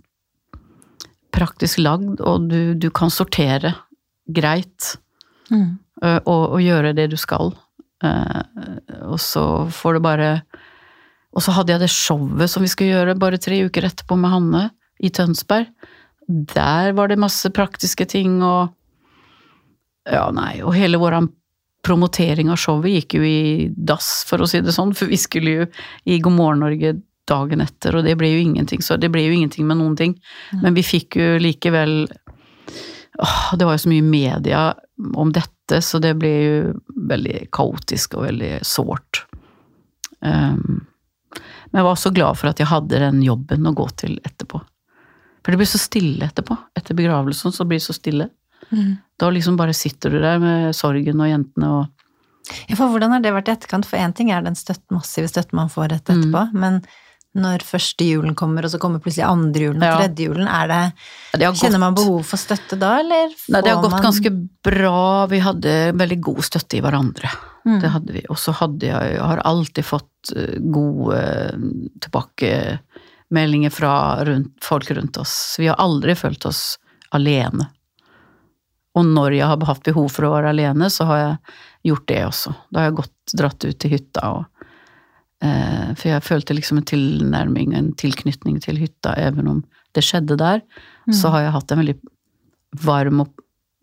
praktisk lagd, og du, du kan sortere greit Mm. eh, og, og gjøre det du skal. Eh, og så får du bare Og så hadde jeg det showet som vi skulle gjøre bare tre uker etterpå med Hanne i Tønsberg. Der var det masse praktiske ting og Ja, nei, og hele vår promotering av showet gikk jo i dass, for å si det sånn, for vi skulle jo i God morgen Norge dagen etter, og det ble jo ingenting, så det ble jo ingenting med noen ting. Men vi fikk jo likevel åh, Det var jo så mye media om dette, så det ble jo veldig kaotisk og veldig sårt. Um, men jeg var så glad for at jeg hadde den jobben å gå til etterpå. For det blir så stille etterpå. Etter begravelsen så blir det så stille. Mm. Da liksom bare sitter du der med sorgen og jentene og Ja, for hvordan har det vært i etterkant? For én ting er den støtt, massive støtten man får rett etterpå, Mm. men når første julen kommer, og så kommer plutselig andre julen og Ja. tredje julen, det det kjenner gått, man behov for støtte da, eller får Nei, det har gått man ganske bra. Vi hadde veldig god støtte i hverandre. Mm. Det hadde vi. Og så hadde jeg, jeg har alltid fått eh, gode tilbakemeldinger fra rundt, folk rundt oss. Vi har aldri følt oss alene. Og når jeg har hatt behov for å være alene, så har jeg gjort det også. Da har jeg gått, dratt ut til hytta og eh, For jeg følte liksom en tilnærming, en tilknytning til hytta, even om det skjedde der. Så har jeg hatt en veldig varm og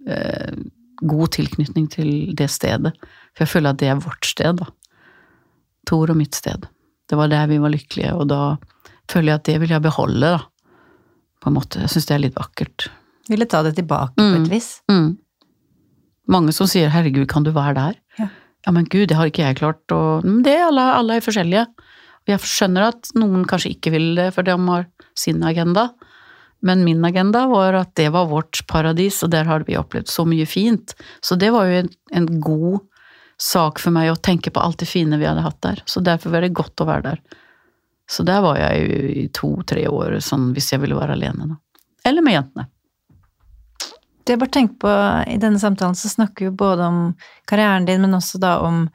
eh, god tilknytning til det stedet. For jeg føler at det er vårt sted, da. Tor og mitt sted. Det var der vi var lykkelige, og da føler jeg at det vil jeg beholde, da. På en måte. Jeg syns det er litt vakkert. Ville ta det tilbake på Mm. et vis. Mm. Mange som sier 'herregud, kan du være der'? Ja. Ja, men gud, det har ikke jeg klart, og Men det, alle, alle er forskjellige. Jeg skjønner at noen kanskje ikke vil det, for de har sin agenda. Men min agenda var at det var vårt paradis, og der har vi opplevd så mye fint. Så det var jo en, en god sak for meg å tenke på alt det fine vi hadde hatt der. Så derfor var det godt å være der. Så der var jeg jo i to-tre år, sånn hvis jeg ville være alene, da. Eller med jentene. Du, jeg bare tenker på, I denne samtalen så snakker vi jo både om karrieren din, men også da om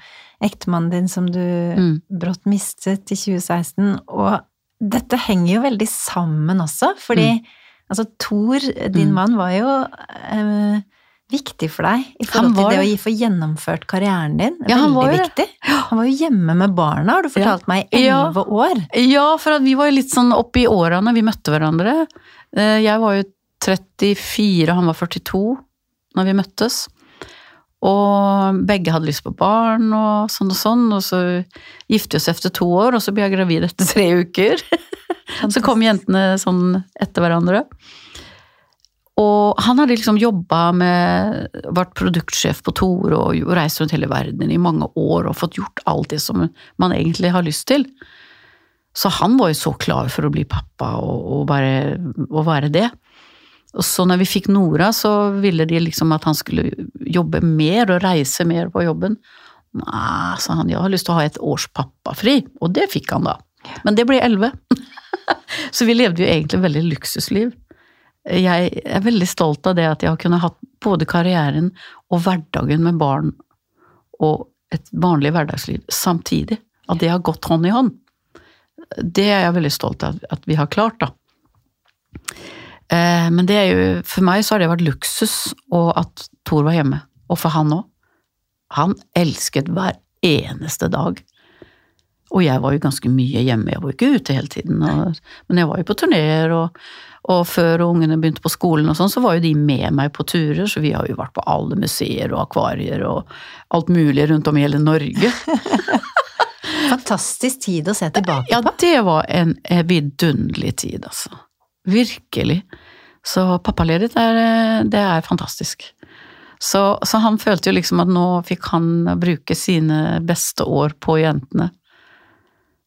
ektemannen din som du Mm. brått mistet i 2016. Og dette henger jo veldig sammen også, fordi altså Thor, din Mm. mann, var jo eh, viktig for deg i forhold forhold til det å få gjennomført karrieren din. Ja, han var veldig viktig. Han var jo hjemme med barna, har du fortalt meg, i Ja. elleve år. Ja, for at vi var jo litt sånn oppe i åra når vi møtte hverandre. Eh, Jeg var jo 34, og han var 42 når vi møttes. Og begge hadde lyst på barn og sånn og sånn, og så gifte vi oss etter to år, og så ble jeg gravid etter tre uker. [LAUGHS] Så kom jentene sånn etter hverandre. Og han hadde liksom jobba med Vært produktsjef på Tore og reist rundt hele verden i mange år og fått gjort alt det som man egentlig har lyst til. Så han var jo så klar for å bli pappa og, og bare å være det. Og så når vi fikk Nora, så ville de liksom at han skulle jobbe mer og reise mer på jobben. Nei, sa han, jeg har lyst til å ha et års pappafri, og det fikk han da. Men det ble elleve. [LAUGHS] så vi levde jo egentlig veldig luksusliv. Jeg er veldig stolt av det at jeg har kunnet hatt både karrieren og hverdagen med barn og et vanlig hverdagsliv samtidig. At det har gått hånd i hånd. Det er jeg veldig stolt av at vi har klart, da. Eh, Men det jo, for meg så har det vært luksus og at Thor var hjemme. Og for han òg. Han elsket hver eneste dag. Og jeg var jo ganske mye hjemme, jeg var jo ikke ute hele tiden. Og, men jeg var jo på turneer, og, og før ungene begynte på skolen og sånn, så var jo de med meg på turer, så vi har jo vært på alle museer og akvarier og alt mulig rundt om i hele Norge. [LAUGHS] Fantastisk tid å se tilbake på. Ja, det var en vidunderlig tid, altså. Virkelig. Så pappaledighet er, eh, det er fantastisk. Så, så han følte jo liksom at nå fikk han bruke sine beste år på jentene.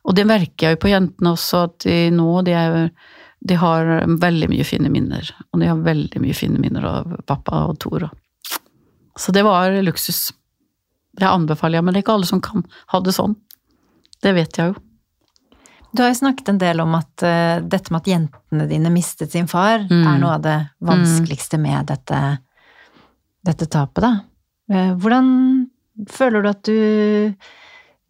Og det merker jeg jo på jentene også, at de nå de, er, de har veldig mye fine minner. Og de har veldig mye fine minner av pappa og Tor. Så det var luksus. Det anbefaler jeg, men det er ikke alle som kan ha det sånn. Det vet jeg jo. Du har jo snakket en del om at uh, dette med at jentene dine mistet sin far, Mm. er noe av det vanskeligste med dette, dette tapet, da. Eh, Hvordan føler du at du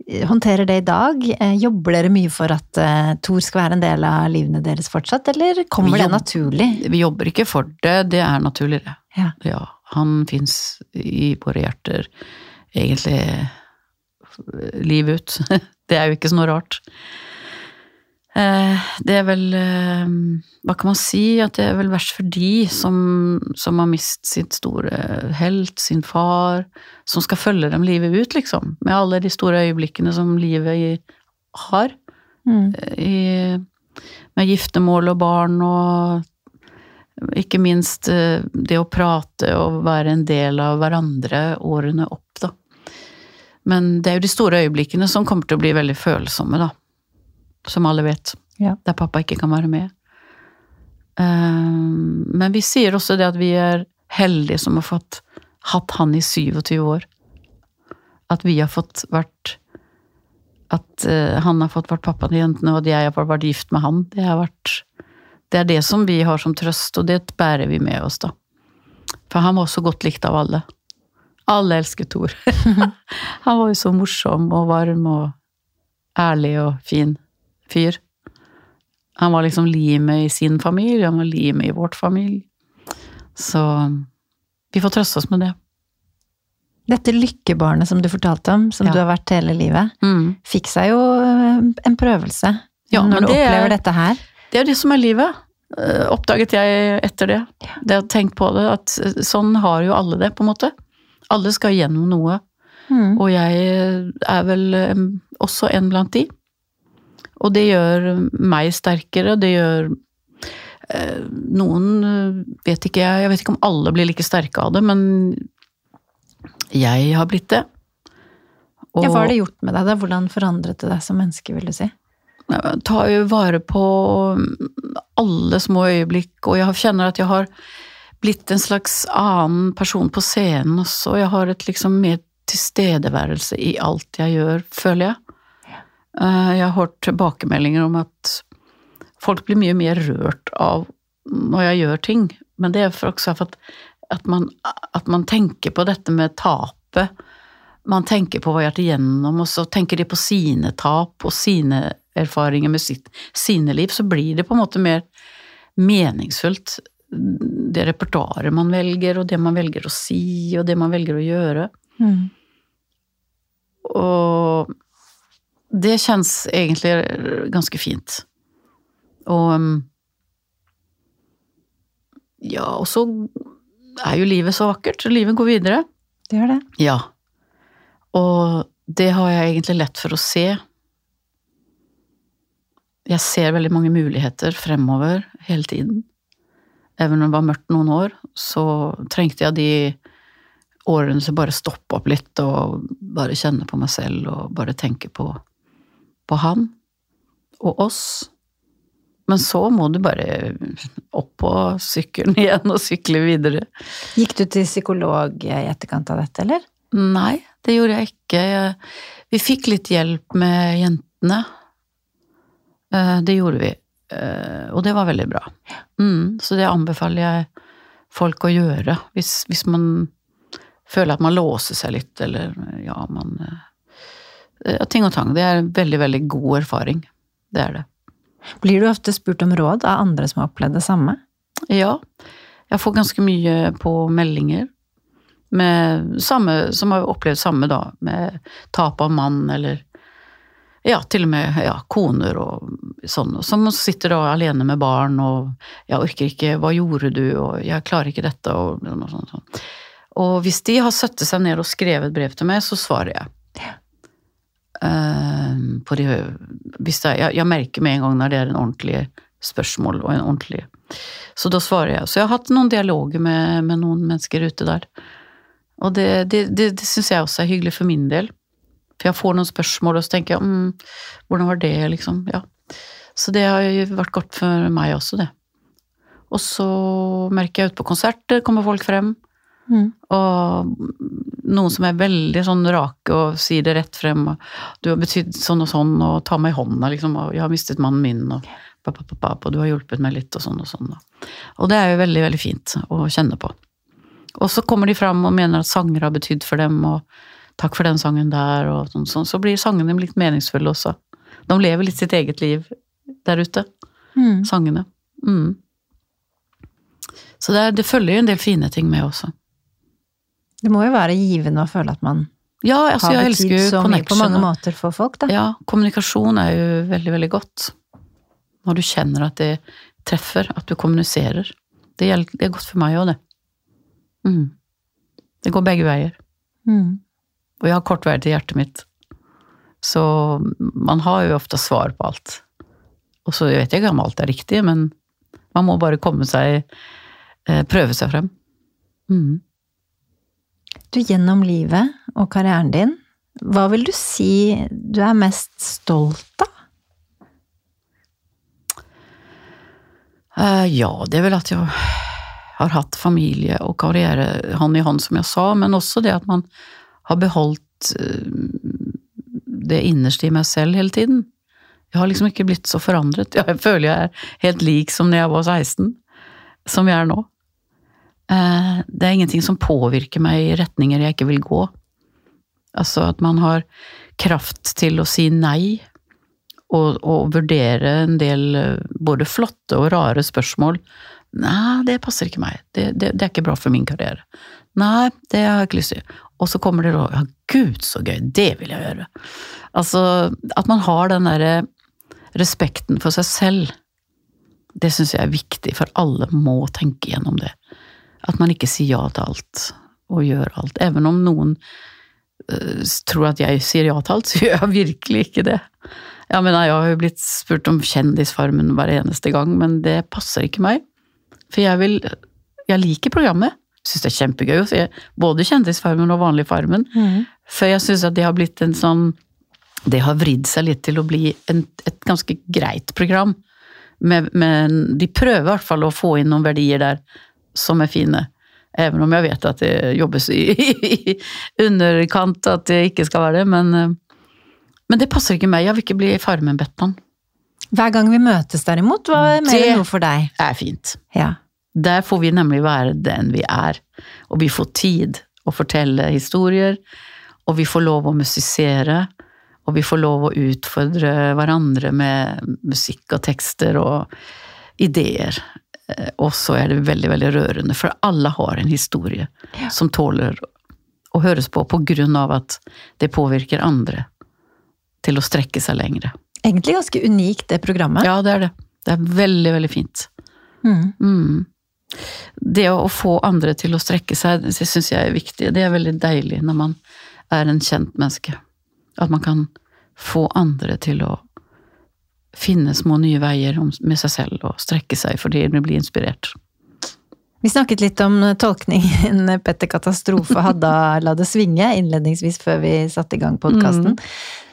eh, håndterer det i dag? Jobber dere mye for at Thor skal være en del av livene deres fortsatt, eller kommer det naturlig? Vi jobber ikke for det, det er naturlig, det. Ja. han fins i våre hjerter egentlig livet ut. [LAUGHS] Det er jo ikke så noe rart. Eh, Det er vel eh, Hva kan man si? At det er vel verst for de som, som har mistet sitt store helt, sin far, som skal følge dem livet ut, liksom. Med alle de store øyeblikkene som livet har Mm. i, med giftermål og barn og ikke minst eh, det å prate og være en del av hverandre årene opp, da. Men det er jo de store øyeblikkene som kommer til å bli veldig følsomme, da. Som alle vet. Ja. Der pappa ikke kan være med. Um, Men vi sier også det at vi er heldige som har fått hatt han i 27 år. At vi har fått vært At uh, han har fått vært pappaen til jentene, og at jeg har fått vært gift med han. Det har vært Det er det som vi har som trøst, og det bærer vi med oss, da. For han var så godt likt av alle. Alle elsket Thor. [LAUGHS] han var jo så morsom og varm og ærlig og fin fyr. Han var liksom limet i sin familie, han var limet i vårt familie. Så vi får trøste oss med det. Dette lykkebarnet som du fortalte om, som Ja. du har vært hele livet, Mm. fikk seg jo eh, en prøvelse Ja, når du det er- opplever dette her. Det er det som er livet, eh, oppdaget jeg etter det. Det å tenke på det, at sånn har jo alle det, på en måte. Alle skal gjennom noe, Mm. og jeg er vel eh, også en blant de. Og det gjør meg sterkere, det gjør eh, Noen eh, vet ikke jeg, jeg vet ikke om alle blir like sterke av det, men jeg har blitt det. Og- Ja, hva har det gjort med deg? da? Hvordan forandret det deg som menneske, vil du si? Tar jo vare på alle små øyeblikk, og jeg kjenner at jeg har blitt en slags annen person på scenen også. Jeg har et liksom mer tilstedeværelse i alt jeg gjør, føler jeg. Eh, Jeg har hørt tilbakemeldinger om at folk blir mye mer rørt av når jeg gjør ting, men det er også for at At man, at man tenker på dette med tapet. Man tenker på hva jeg har vært igjennom, og så tenker de på sine tap og sine erfaringer med sitt, sine liv. Så blir det på en måte mer meningsfullt, det repertoaret man velger, og det man velger å si, og det man velger å gjøre. Mm. Og det kjennes egentlig ganske fint. Og um, Ja, og så er jo livet så vakkert. Livet går videre. Det gjør det. Ja. Og det har jeg egentlig lett for å se. Jeg ser veldig mange muligheter fremover hele tiden. Even om det var mørkt noen år, så trengte jeg de årene til bare stoppe opp litt og bare kjenne på meg selv og bare tenke på, på han og oss. Men så må du bare opp på sykkelen [LAUGHS] igjen og sykle videre. Gikk du til psykolog i etterkant av dette, eller? Nei, det gjorde jeg ikke. Vi fikk litt hjelp med jentene. Eh, Det gjorde vi, Eh, og det var veldig bra. Mm, så det anbefaler jeg folk å gjøre hvis, hvis man føler at man låser seg litt, eller ja, man eh, Ting og tang. Det er en veldig, veldig god erfaring. Det er det. Blir du ofte spurt om råd av andre som har opplevd det samme? Ja. Jeg får ganske mye på meldinger med samme, som har opplevd samme, da. Med tap av mann, eller ja, til og med ja, koner og sånn. Som sitter da alene med barn og 'jeg orker ikke, hva gjorde du', og 'jeg klarer ikke dette', og noe sånt. sånt. Og hvis de har satt seg ned og skrevet brev til meg, så svarer jeg. Eh, på de, hvis det, jeg, jeg merker med en gang når det er en ordentlig spørsmål og en ordentlig Så da svarer jeg. Så jeg har hatt noen dialoger med, med noen mennesker ute der. Og det, det, det, det syns jeg også er hyggelig for min del. For jeg får noen spørsmål, og så tenker jeg mm, hvordan var det, liksom. Ja. Så det har jo vært godt for meg også, det. Og så merker jeg ute på konserter kommer folk frem. Mm. Og noen som er veldig sånn rake og sier det rett frem. Og 'Du har betydd sånn og sånn', og 'ta meg i hånda', liksom. Og 'jeg har mistet mannen min', og, pap, pap, pap, og 'du har hjulpet meg litt', og sånn og sånn. Og det er jo veldig, veldig fint å kjenne på. Og så kommer de fram og mener at sanger har betydd for dem, og 'takk for den sangen der', og sånn. sånn. Så blir sangene litt meningsfulle også. De lever litt sitt eget liv der ute, Mm. sangene. Mm. Så det, er, det følger jo en del fine ting med også. Det må jo være givende å føle at man Ja, altså, har betydd så mye på mange måter for folk, da. Ja, kommunikasjon er jo veldig, veldig godt. Når du kjenner at det treffer, at du kommuniserer. Det, gjelder, det er godt for meg òg, det. Mm. Det går begge veier. Mm. Og jeg har kort vei til hjertet mitt. Så man har jo ofte svar på alt. Og så vet jeg ikke om alt er riktig, men man må bare komme seg eh, Prøve seg frem. Mm. Du, gjennom livet og karrieren din, hva vil du si du er mest stolt av? Uh, ja, det er vel at jeg har hatt familie og karriere hånd i hånd, som jeg sa, men også det at man har beholdt eh, det innerste i meg selv hele tiden. Jeg har liksom ikke blitt så forandret. [LAUGHS] Jeg føler jeg er helt lik som da jeg var 16, som jeg er nå. Eh, Det er ingenting som påvirker meg i retninger jeg ikke vil gå. Altså at man har kraft til å si nei, og, og vurdere en del eh, både flotte og rare spørsmål. Nei, det passer ikke meg. Det, det, det er ikke bra for min karriere. Nei, det har jeg ikke lyst til. Og så kommer det da Ja, gud, så gøy! Det vil jeg gjøre. Altså, at man har den derre respekten for seg selv. Det syns jeg er viktig, for alle må tenke gjennom det. At man ikke sier ja til alt, og gjør alt. Even om noen uh, tror at jeg sier ja til alt, [LAUGHS] så gjør jeg virkelig ikke det. Ja, men jeg har jo blitt spurt om Kjendisfarmen hver eneste gang, men det passer ikke meg. For jeg vil Jeg liker programmet. Syns det er kjempegøy å se både Kjendisfarmen og Vanlig Farmen. For jeg syns at det har blitt en sånn Det har vridd seg litt til å bli en, et ganske greit program. Men de prøver i hvert fall å få inn noen verdier der som er fine. Even om jeg vet at det jobbes i, underkant, at det ikke skal være det. Men, eh, men det passer ikke meg. Jeg vil ikke bli Farmen-Bettan. Hver gang vi møtes derimot, hva er mer noe for deg? Det er fint. Ja. Der får vi nemlig være den vi er, og vi får tid å fortelle historier, og vi får lov å musisere, og vi får lov å utfordre hverandre med musikk og tekster og ideer. Eh, Og så er det veldig, veldig rørende, for alle har en historie Ja. som tåler å høres på, på grunn av at det påvirker andre til å strekke seg lengre. Egentlig ganske unikt, det programmet. Ja, det er det. Det er veldig, veldig fint. Mm. Mm. Det å få andre til å strekke seg, det syns jeg er viktig. Det er veldig deilig når man er en kjent menneske. At man kan få andre til å finne små nye veier med seg selv og strekke seg fordi de blir inspirert. Vi snakket litt om tolkningen [LAUGHS] Petter Katastrofe hadde av La det svinge innledningsvis før vi satte i gang podkasten.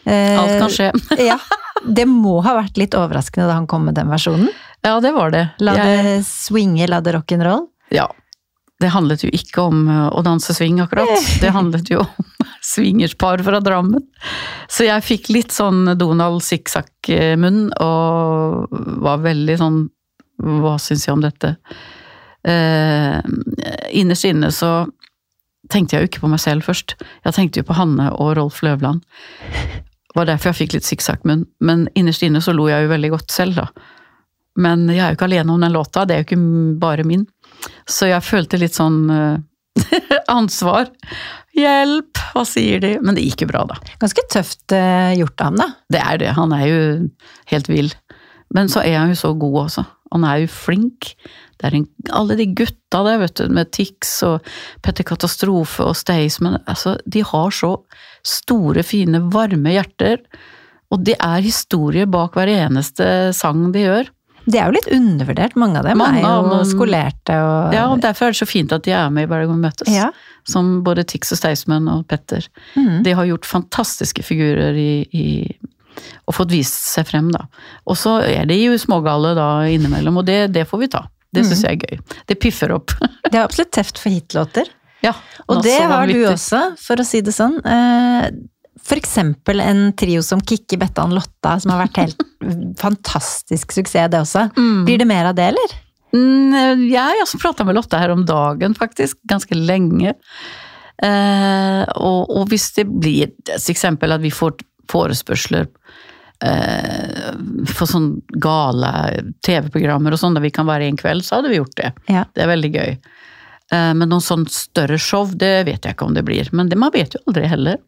Mm. Alt kan skje. ja. Det må ha vært litt overraskende da han kom med den versjonen. Ja, det var det. La Jeg- swinge, la det rock'n'roll. Ja. Det handlet jo ikke om uh, å danse swing, akkurat. [LAUGHS] Det handlet jo om [LAUGHS] swingerspar fra Drammen. Så jeg fikk litt sånn Donald sikksakk-munn, og var veldig sånn Hva syns jeg om dette? Eh, innerst inne så tenkte jeg jo ikke på meg selv først. Jeg tenkte jo på Hanne og Rolf Løvland. Det var derfor jeg fikk litt sikksakk-munn. Men innerst inne så lo jeg jo veldig godt selv, da. Men jeg er jo ikke alene om den låta, det er jo ikke bare min. Så jeg følte litt sånn eh, [LAUGHS] ansvar. Hjelp, hva sier de? Men det gikk jo bra, da. Ganske tøft eh, gjort av ham, da. Det er det, han er jo helt vill. Men så er han jo så god også. Han er jo flink. Det er en, alle de gutta der, vet du, med Tix og Petter Katastrofe og Staysman, altså, de har så store, fine, varme hjerter. Og det er historie bak hver eneste sang de gjør. De er jo litt undervurdert, mange av dem Mange er jo skolerte og Ja, og Derfor er det så fint at de er med i Hver gang vi møtes. Ja. Som både Tix og Staysman og Petter. Mm. De har gjort fantastiske figurer i, i og fått vist seg frem, da. Og så er de jo smågale da innimellom, og det, det får vi ta. Det syns jeg er gøy. Det piffer opp. [LAUGHS] Det er absolutt teft for hitlåter. ja, Og det har du også, for å si det sånn. Eh, eksempel en trio som Kikki, Bettan, Lotta, som har vært helt [LAUGHS] fantastisk suksess, det også. Mm. Blir det mer av det, eller? Mm, Jeg har prata med Lotta her om dagen, faktisk. Ganske lenge. Eh, og, og hvis det blir eksempel at vi får forespørsler eh, for sånn gale TV-programmer og sånn, der vi kan være i en kveld, så hadde vi gjort det. Ja. Det er veldig gøy. Eh, men noen sånn større show, det vet jeg ikke om det blir. Men det, man vet jo aldri heller.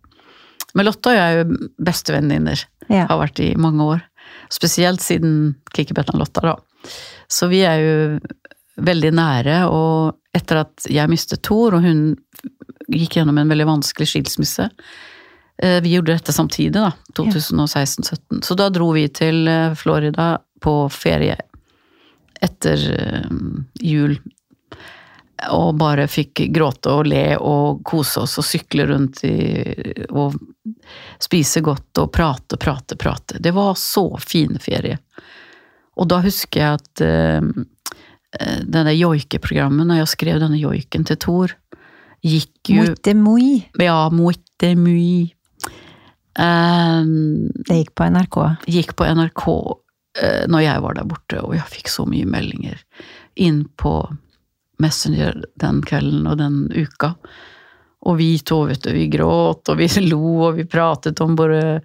Men Lotte og jeg er jo bestevenninner. Ja. Har vært i mange år. Spesielt siden Kikki-Bettan Lotta, da. Så vi er jo veldig nære, og etter at jeg mistet Thor, og hun gikk gjennom en veldig vanskelig skilsmisse eh, Vi gjorde dette samtidig, da. 2016-2017. Så da dro vi til eh, Florida på ferie etter eh, jul. Og bare fikk gråte og le og kose oss og sykle rundt i og spise godt og prate, prate, prate. Det var så fin ferie. Og da husker jeg at eh, eh, denne joikeprogrammet, når jeg skrev denne joiken til Thor, gikk jo Moite Mui. Ja, moite mui. Um, Det gikk på NRK. gikk på NRK uh, når jeg var der borte, og jeg fikk så mye meldinger inn på Messenger den kvelden og den uka. Og vi to, vet du, vi gråt, og vi [LAUGHS] lo, og vi pratet om bare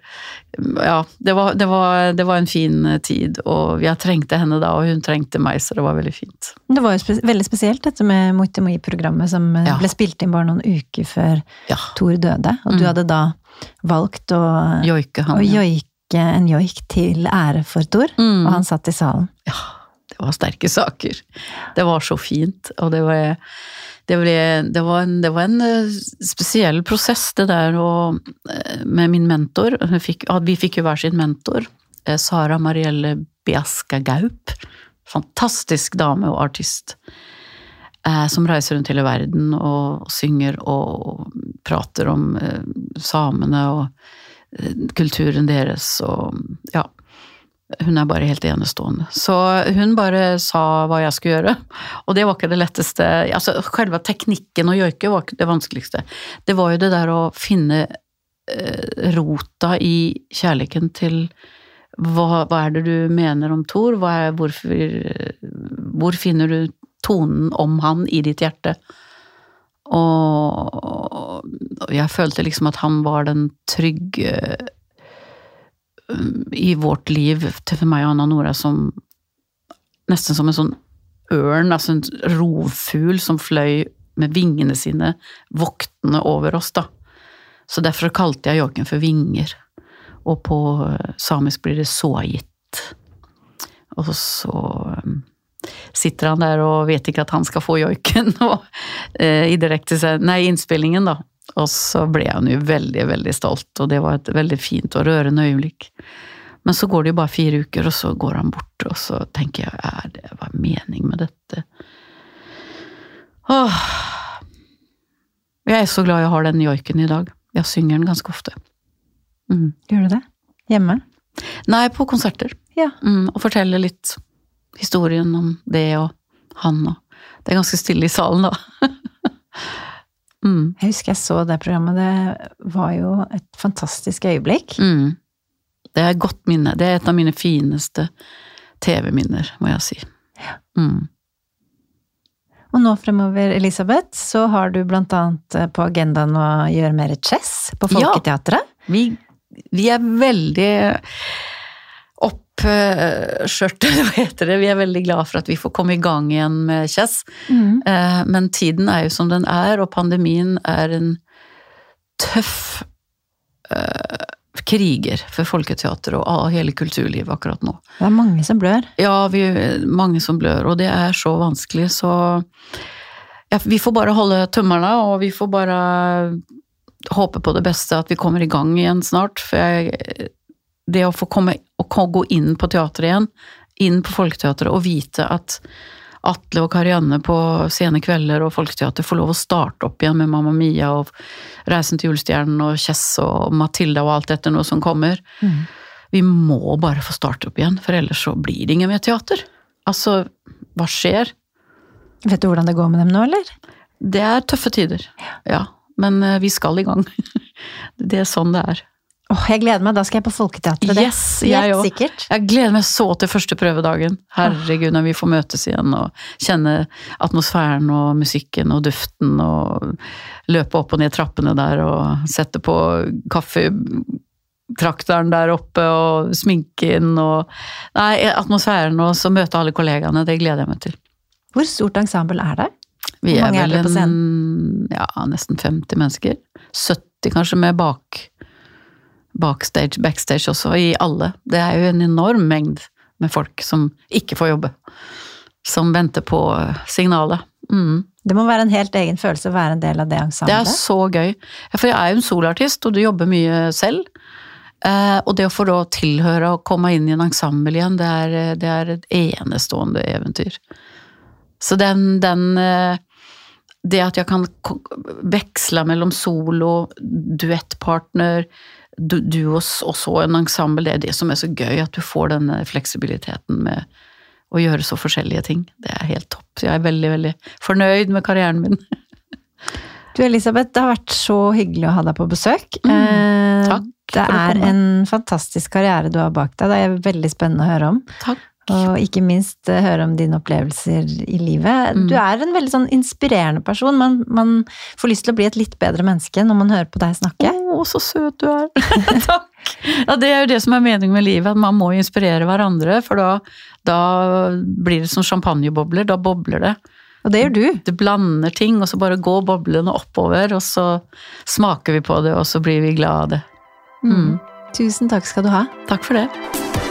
Ja, det var, det var, det var en fin tid, og jeg trengte henne da, og hun trengte meg, så det var veldig fint. Det var jo spe veldig spesielt dette med Moite moi-programmet som eh, Ja. ble spilt inn bare noen uker før Ja. Thor døde. Og du Mm. hadde da valgt å, Joike å han. ja. joike en joik til ære for Thor, Mm. og han satt i salen. Ja, det var sterke saker. Det var så fint, og det var, det ble, det var, en, det var en eh, spesiell prosess, det der å eh, Med min mentor. Fikk, vi fikk jo hver sin mentor. eh, Sara Marielle Biasca Gaup. Fantastisk dame og artist. Som reiser rundt hele verden og synger og prater om samene og kulturen deres og ja. Hun er bare helt enestående. Så hun bare sa hva jeg skulle gjøre, og det var ikke det letteste. Altså, selve teknikken å joike var ikke det vanskeligste. Det var jo det der å finne eh, rota i kjærligheten til hva, hva er det du mener om Thor? Hvor finner du tonen om han i ditt hjerte. Og jeg følte liksom at han var den trygge i vårt liv til meg og Anna Nora som Nesten som en sånn ørn, altså en rovfugl som fløy med vingene sine voktende over oss, da. Så derfor kalte jeg joiken for vinger. Og på samisk blir det sågitt. Og så um, sitter han der og vet ikke at han skal få joiken [LAUGHS] og, eh, i direkte, nei, innspillingen, da. Og så ble han jo veldig, veldig stolt, og det var et veldig fint og rørende øyeblikk. Men så går det jo bare fire uker, og så går han bort, og så tenker jeg er det hva er mening med dette? Åh. Jeg er så glad jeg har den joiken i dag. Jeg synger den ganske ofte. Mm. Gjør du det? Hjemme? Nei, på konserter. Ja. Mm, og forteller litt historien om det og han og Det er ganske stille i salen, da. [LAUGHS] mm. Jeg husker jeg så det programmet. Det var jo et fantastisk øyeblikk. Mm. Det er et godt minne. Det er et av mine fineste TV-minner, må jeg si. Mm. Og nå fremover, Elisabeth, så har du blant annet eh, på agendaen å gjøre mer chess på Folketeatret. Ja, vi, vi er veldig oppskjørte, [LAUGHS] hva heter det. Vi er veldig glad for at vi får komme i gang igjen med Kjess. Mm. Uh, men tiden er jo som den er, og pandemien er en tøff uh, kriger for Folketeatret og hele kulturlivet akkurat nå. Det er mange som blør. Ja, vi, mange som blør, og det er så vanskelig, så ja, Vi får bare holde tømmerne, og vi får bare håpe på det beste, at vi kommer i gang igjen snart. For jeg, det å få komme å gå inn på teatret igjen, inn på Folketeatret og vite at Atle og Karianne på Sene kvelder og Folketeater får lov å starte opp igjen med Mamma Mia og Reisen til julestjernen og Kjess og Matilda og alt dette nå som kommer. Mm. Vi må bare få starte opp igjen, for ellers så blir det ingen mer teater. Altså, hva skjer? Vet du hvordan det går med dem nå, eller? Det er tøffe tider, ja. Men eh, vi skal i gang. [LAUGHS] Det er sånn det er. Åh, jeg gleder meg. Da skal jeg på Folketeatret. Yes, jeg òg. Jeg gleder meg så til første prøvedagen. Herregud, når vi får møtes igjen og kjenne atmosfæren og musikken og duften og løpe opp og ned trappene der og sette på kaffetrakteren der oppe og sminken og Nei, atmosfæren og så møte alle kollegaene, det gleder jeg meg til. Hvor stort ensemble er det? Vi Hvor er mange er vel det på en ja, nesten 50 mennesker. 70 kanskje med bak backstage, backstage også, i alle. Det er jo en enorm mengd med folk som ikke får jobbe. Som venter på signalet. Mm. Det må være en helt egen følelse å være en del av det Det er så gøy. For jeg er jo en solartist, og du jobber mye selv. Eh, og det å få da tilhøre og komme inn i en ensemble igjen, det er, det er et enestående eventyr. Så den, den eh, Det at jeg kan veksle mellom solo, duettpartner, du, og, så en ensemble, det er det som er så gøy, at du får denne fleksibiliteten med å gjøre så forskjellige ting. Det er helt topp. Så jeg er veldig, veldig fornøyd med karrieren min. [LAUGHS] Du Elisabeth, det har vært så hyggelig å ha deg på besøk. Mm, Eh, takk Det er en fantastisk karriere du har bak deg. Det er veldig spennende å høre om. Takk. Og ikke minst eh, høre om dine opplevelser i livet. Mm. Du er en veldig sånn inspirerende person. Man, man får lyst til å bli et litt bedre menneske når man hører på deg snakke. Å, så søt du er. [LAUGHS] Takk. Ja, det er jo det som er meningen med livet, at man må inspirere hverandre, for da, da blir det som champagnebobler, da bobler det. Og det gjør du. Du blander ting, og så bare går boblene oppover, og så smaker vi på det, og så blir vi glad av det. Mm. Tusen takk skal du ha. Takk for det.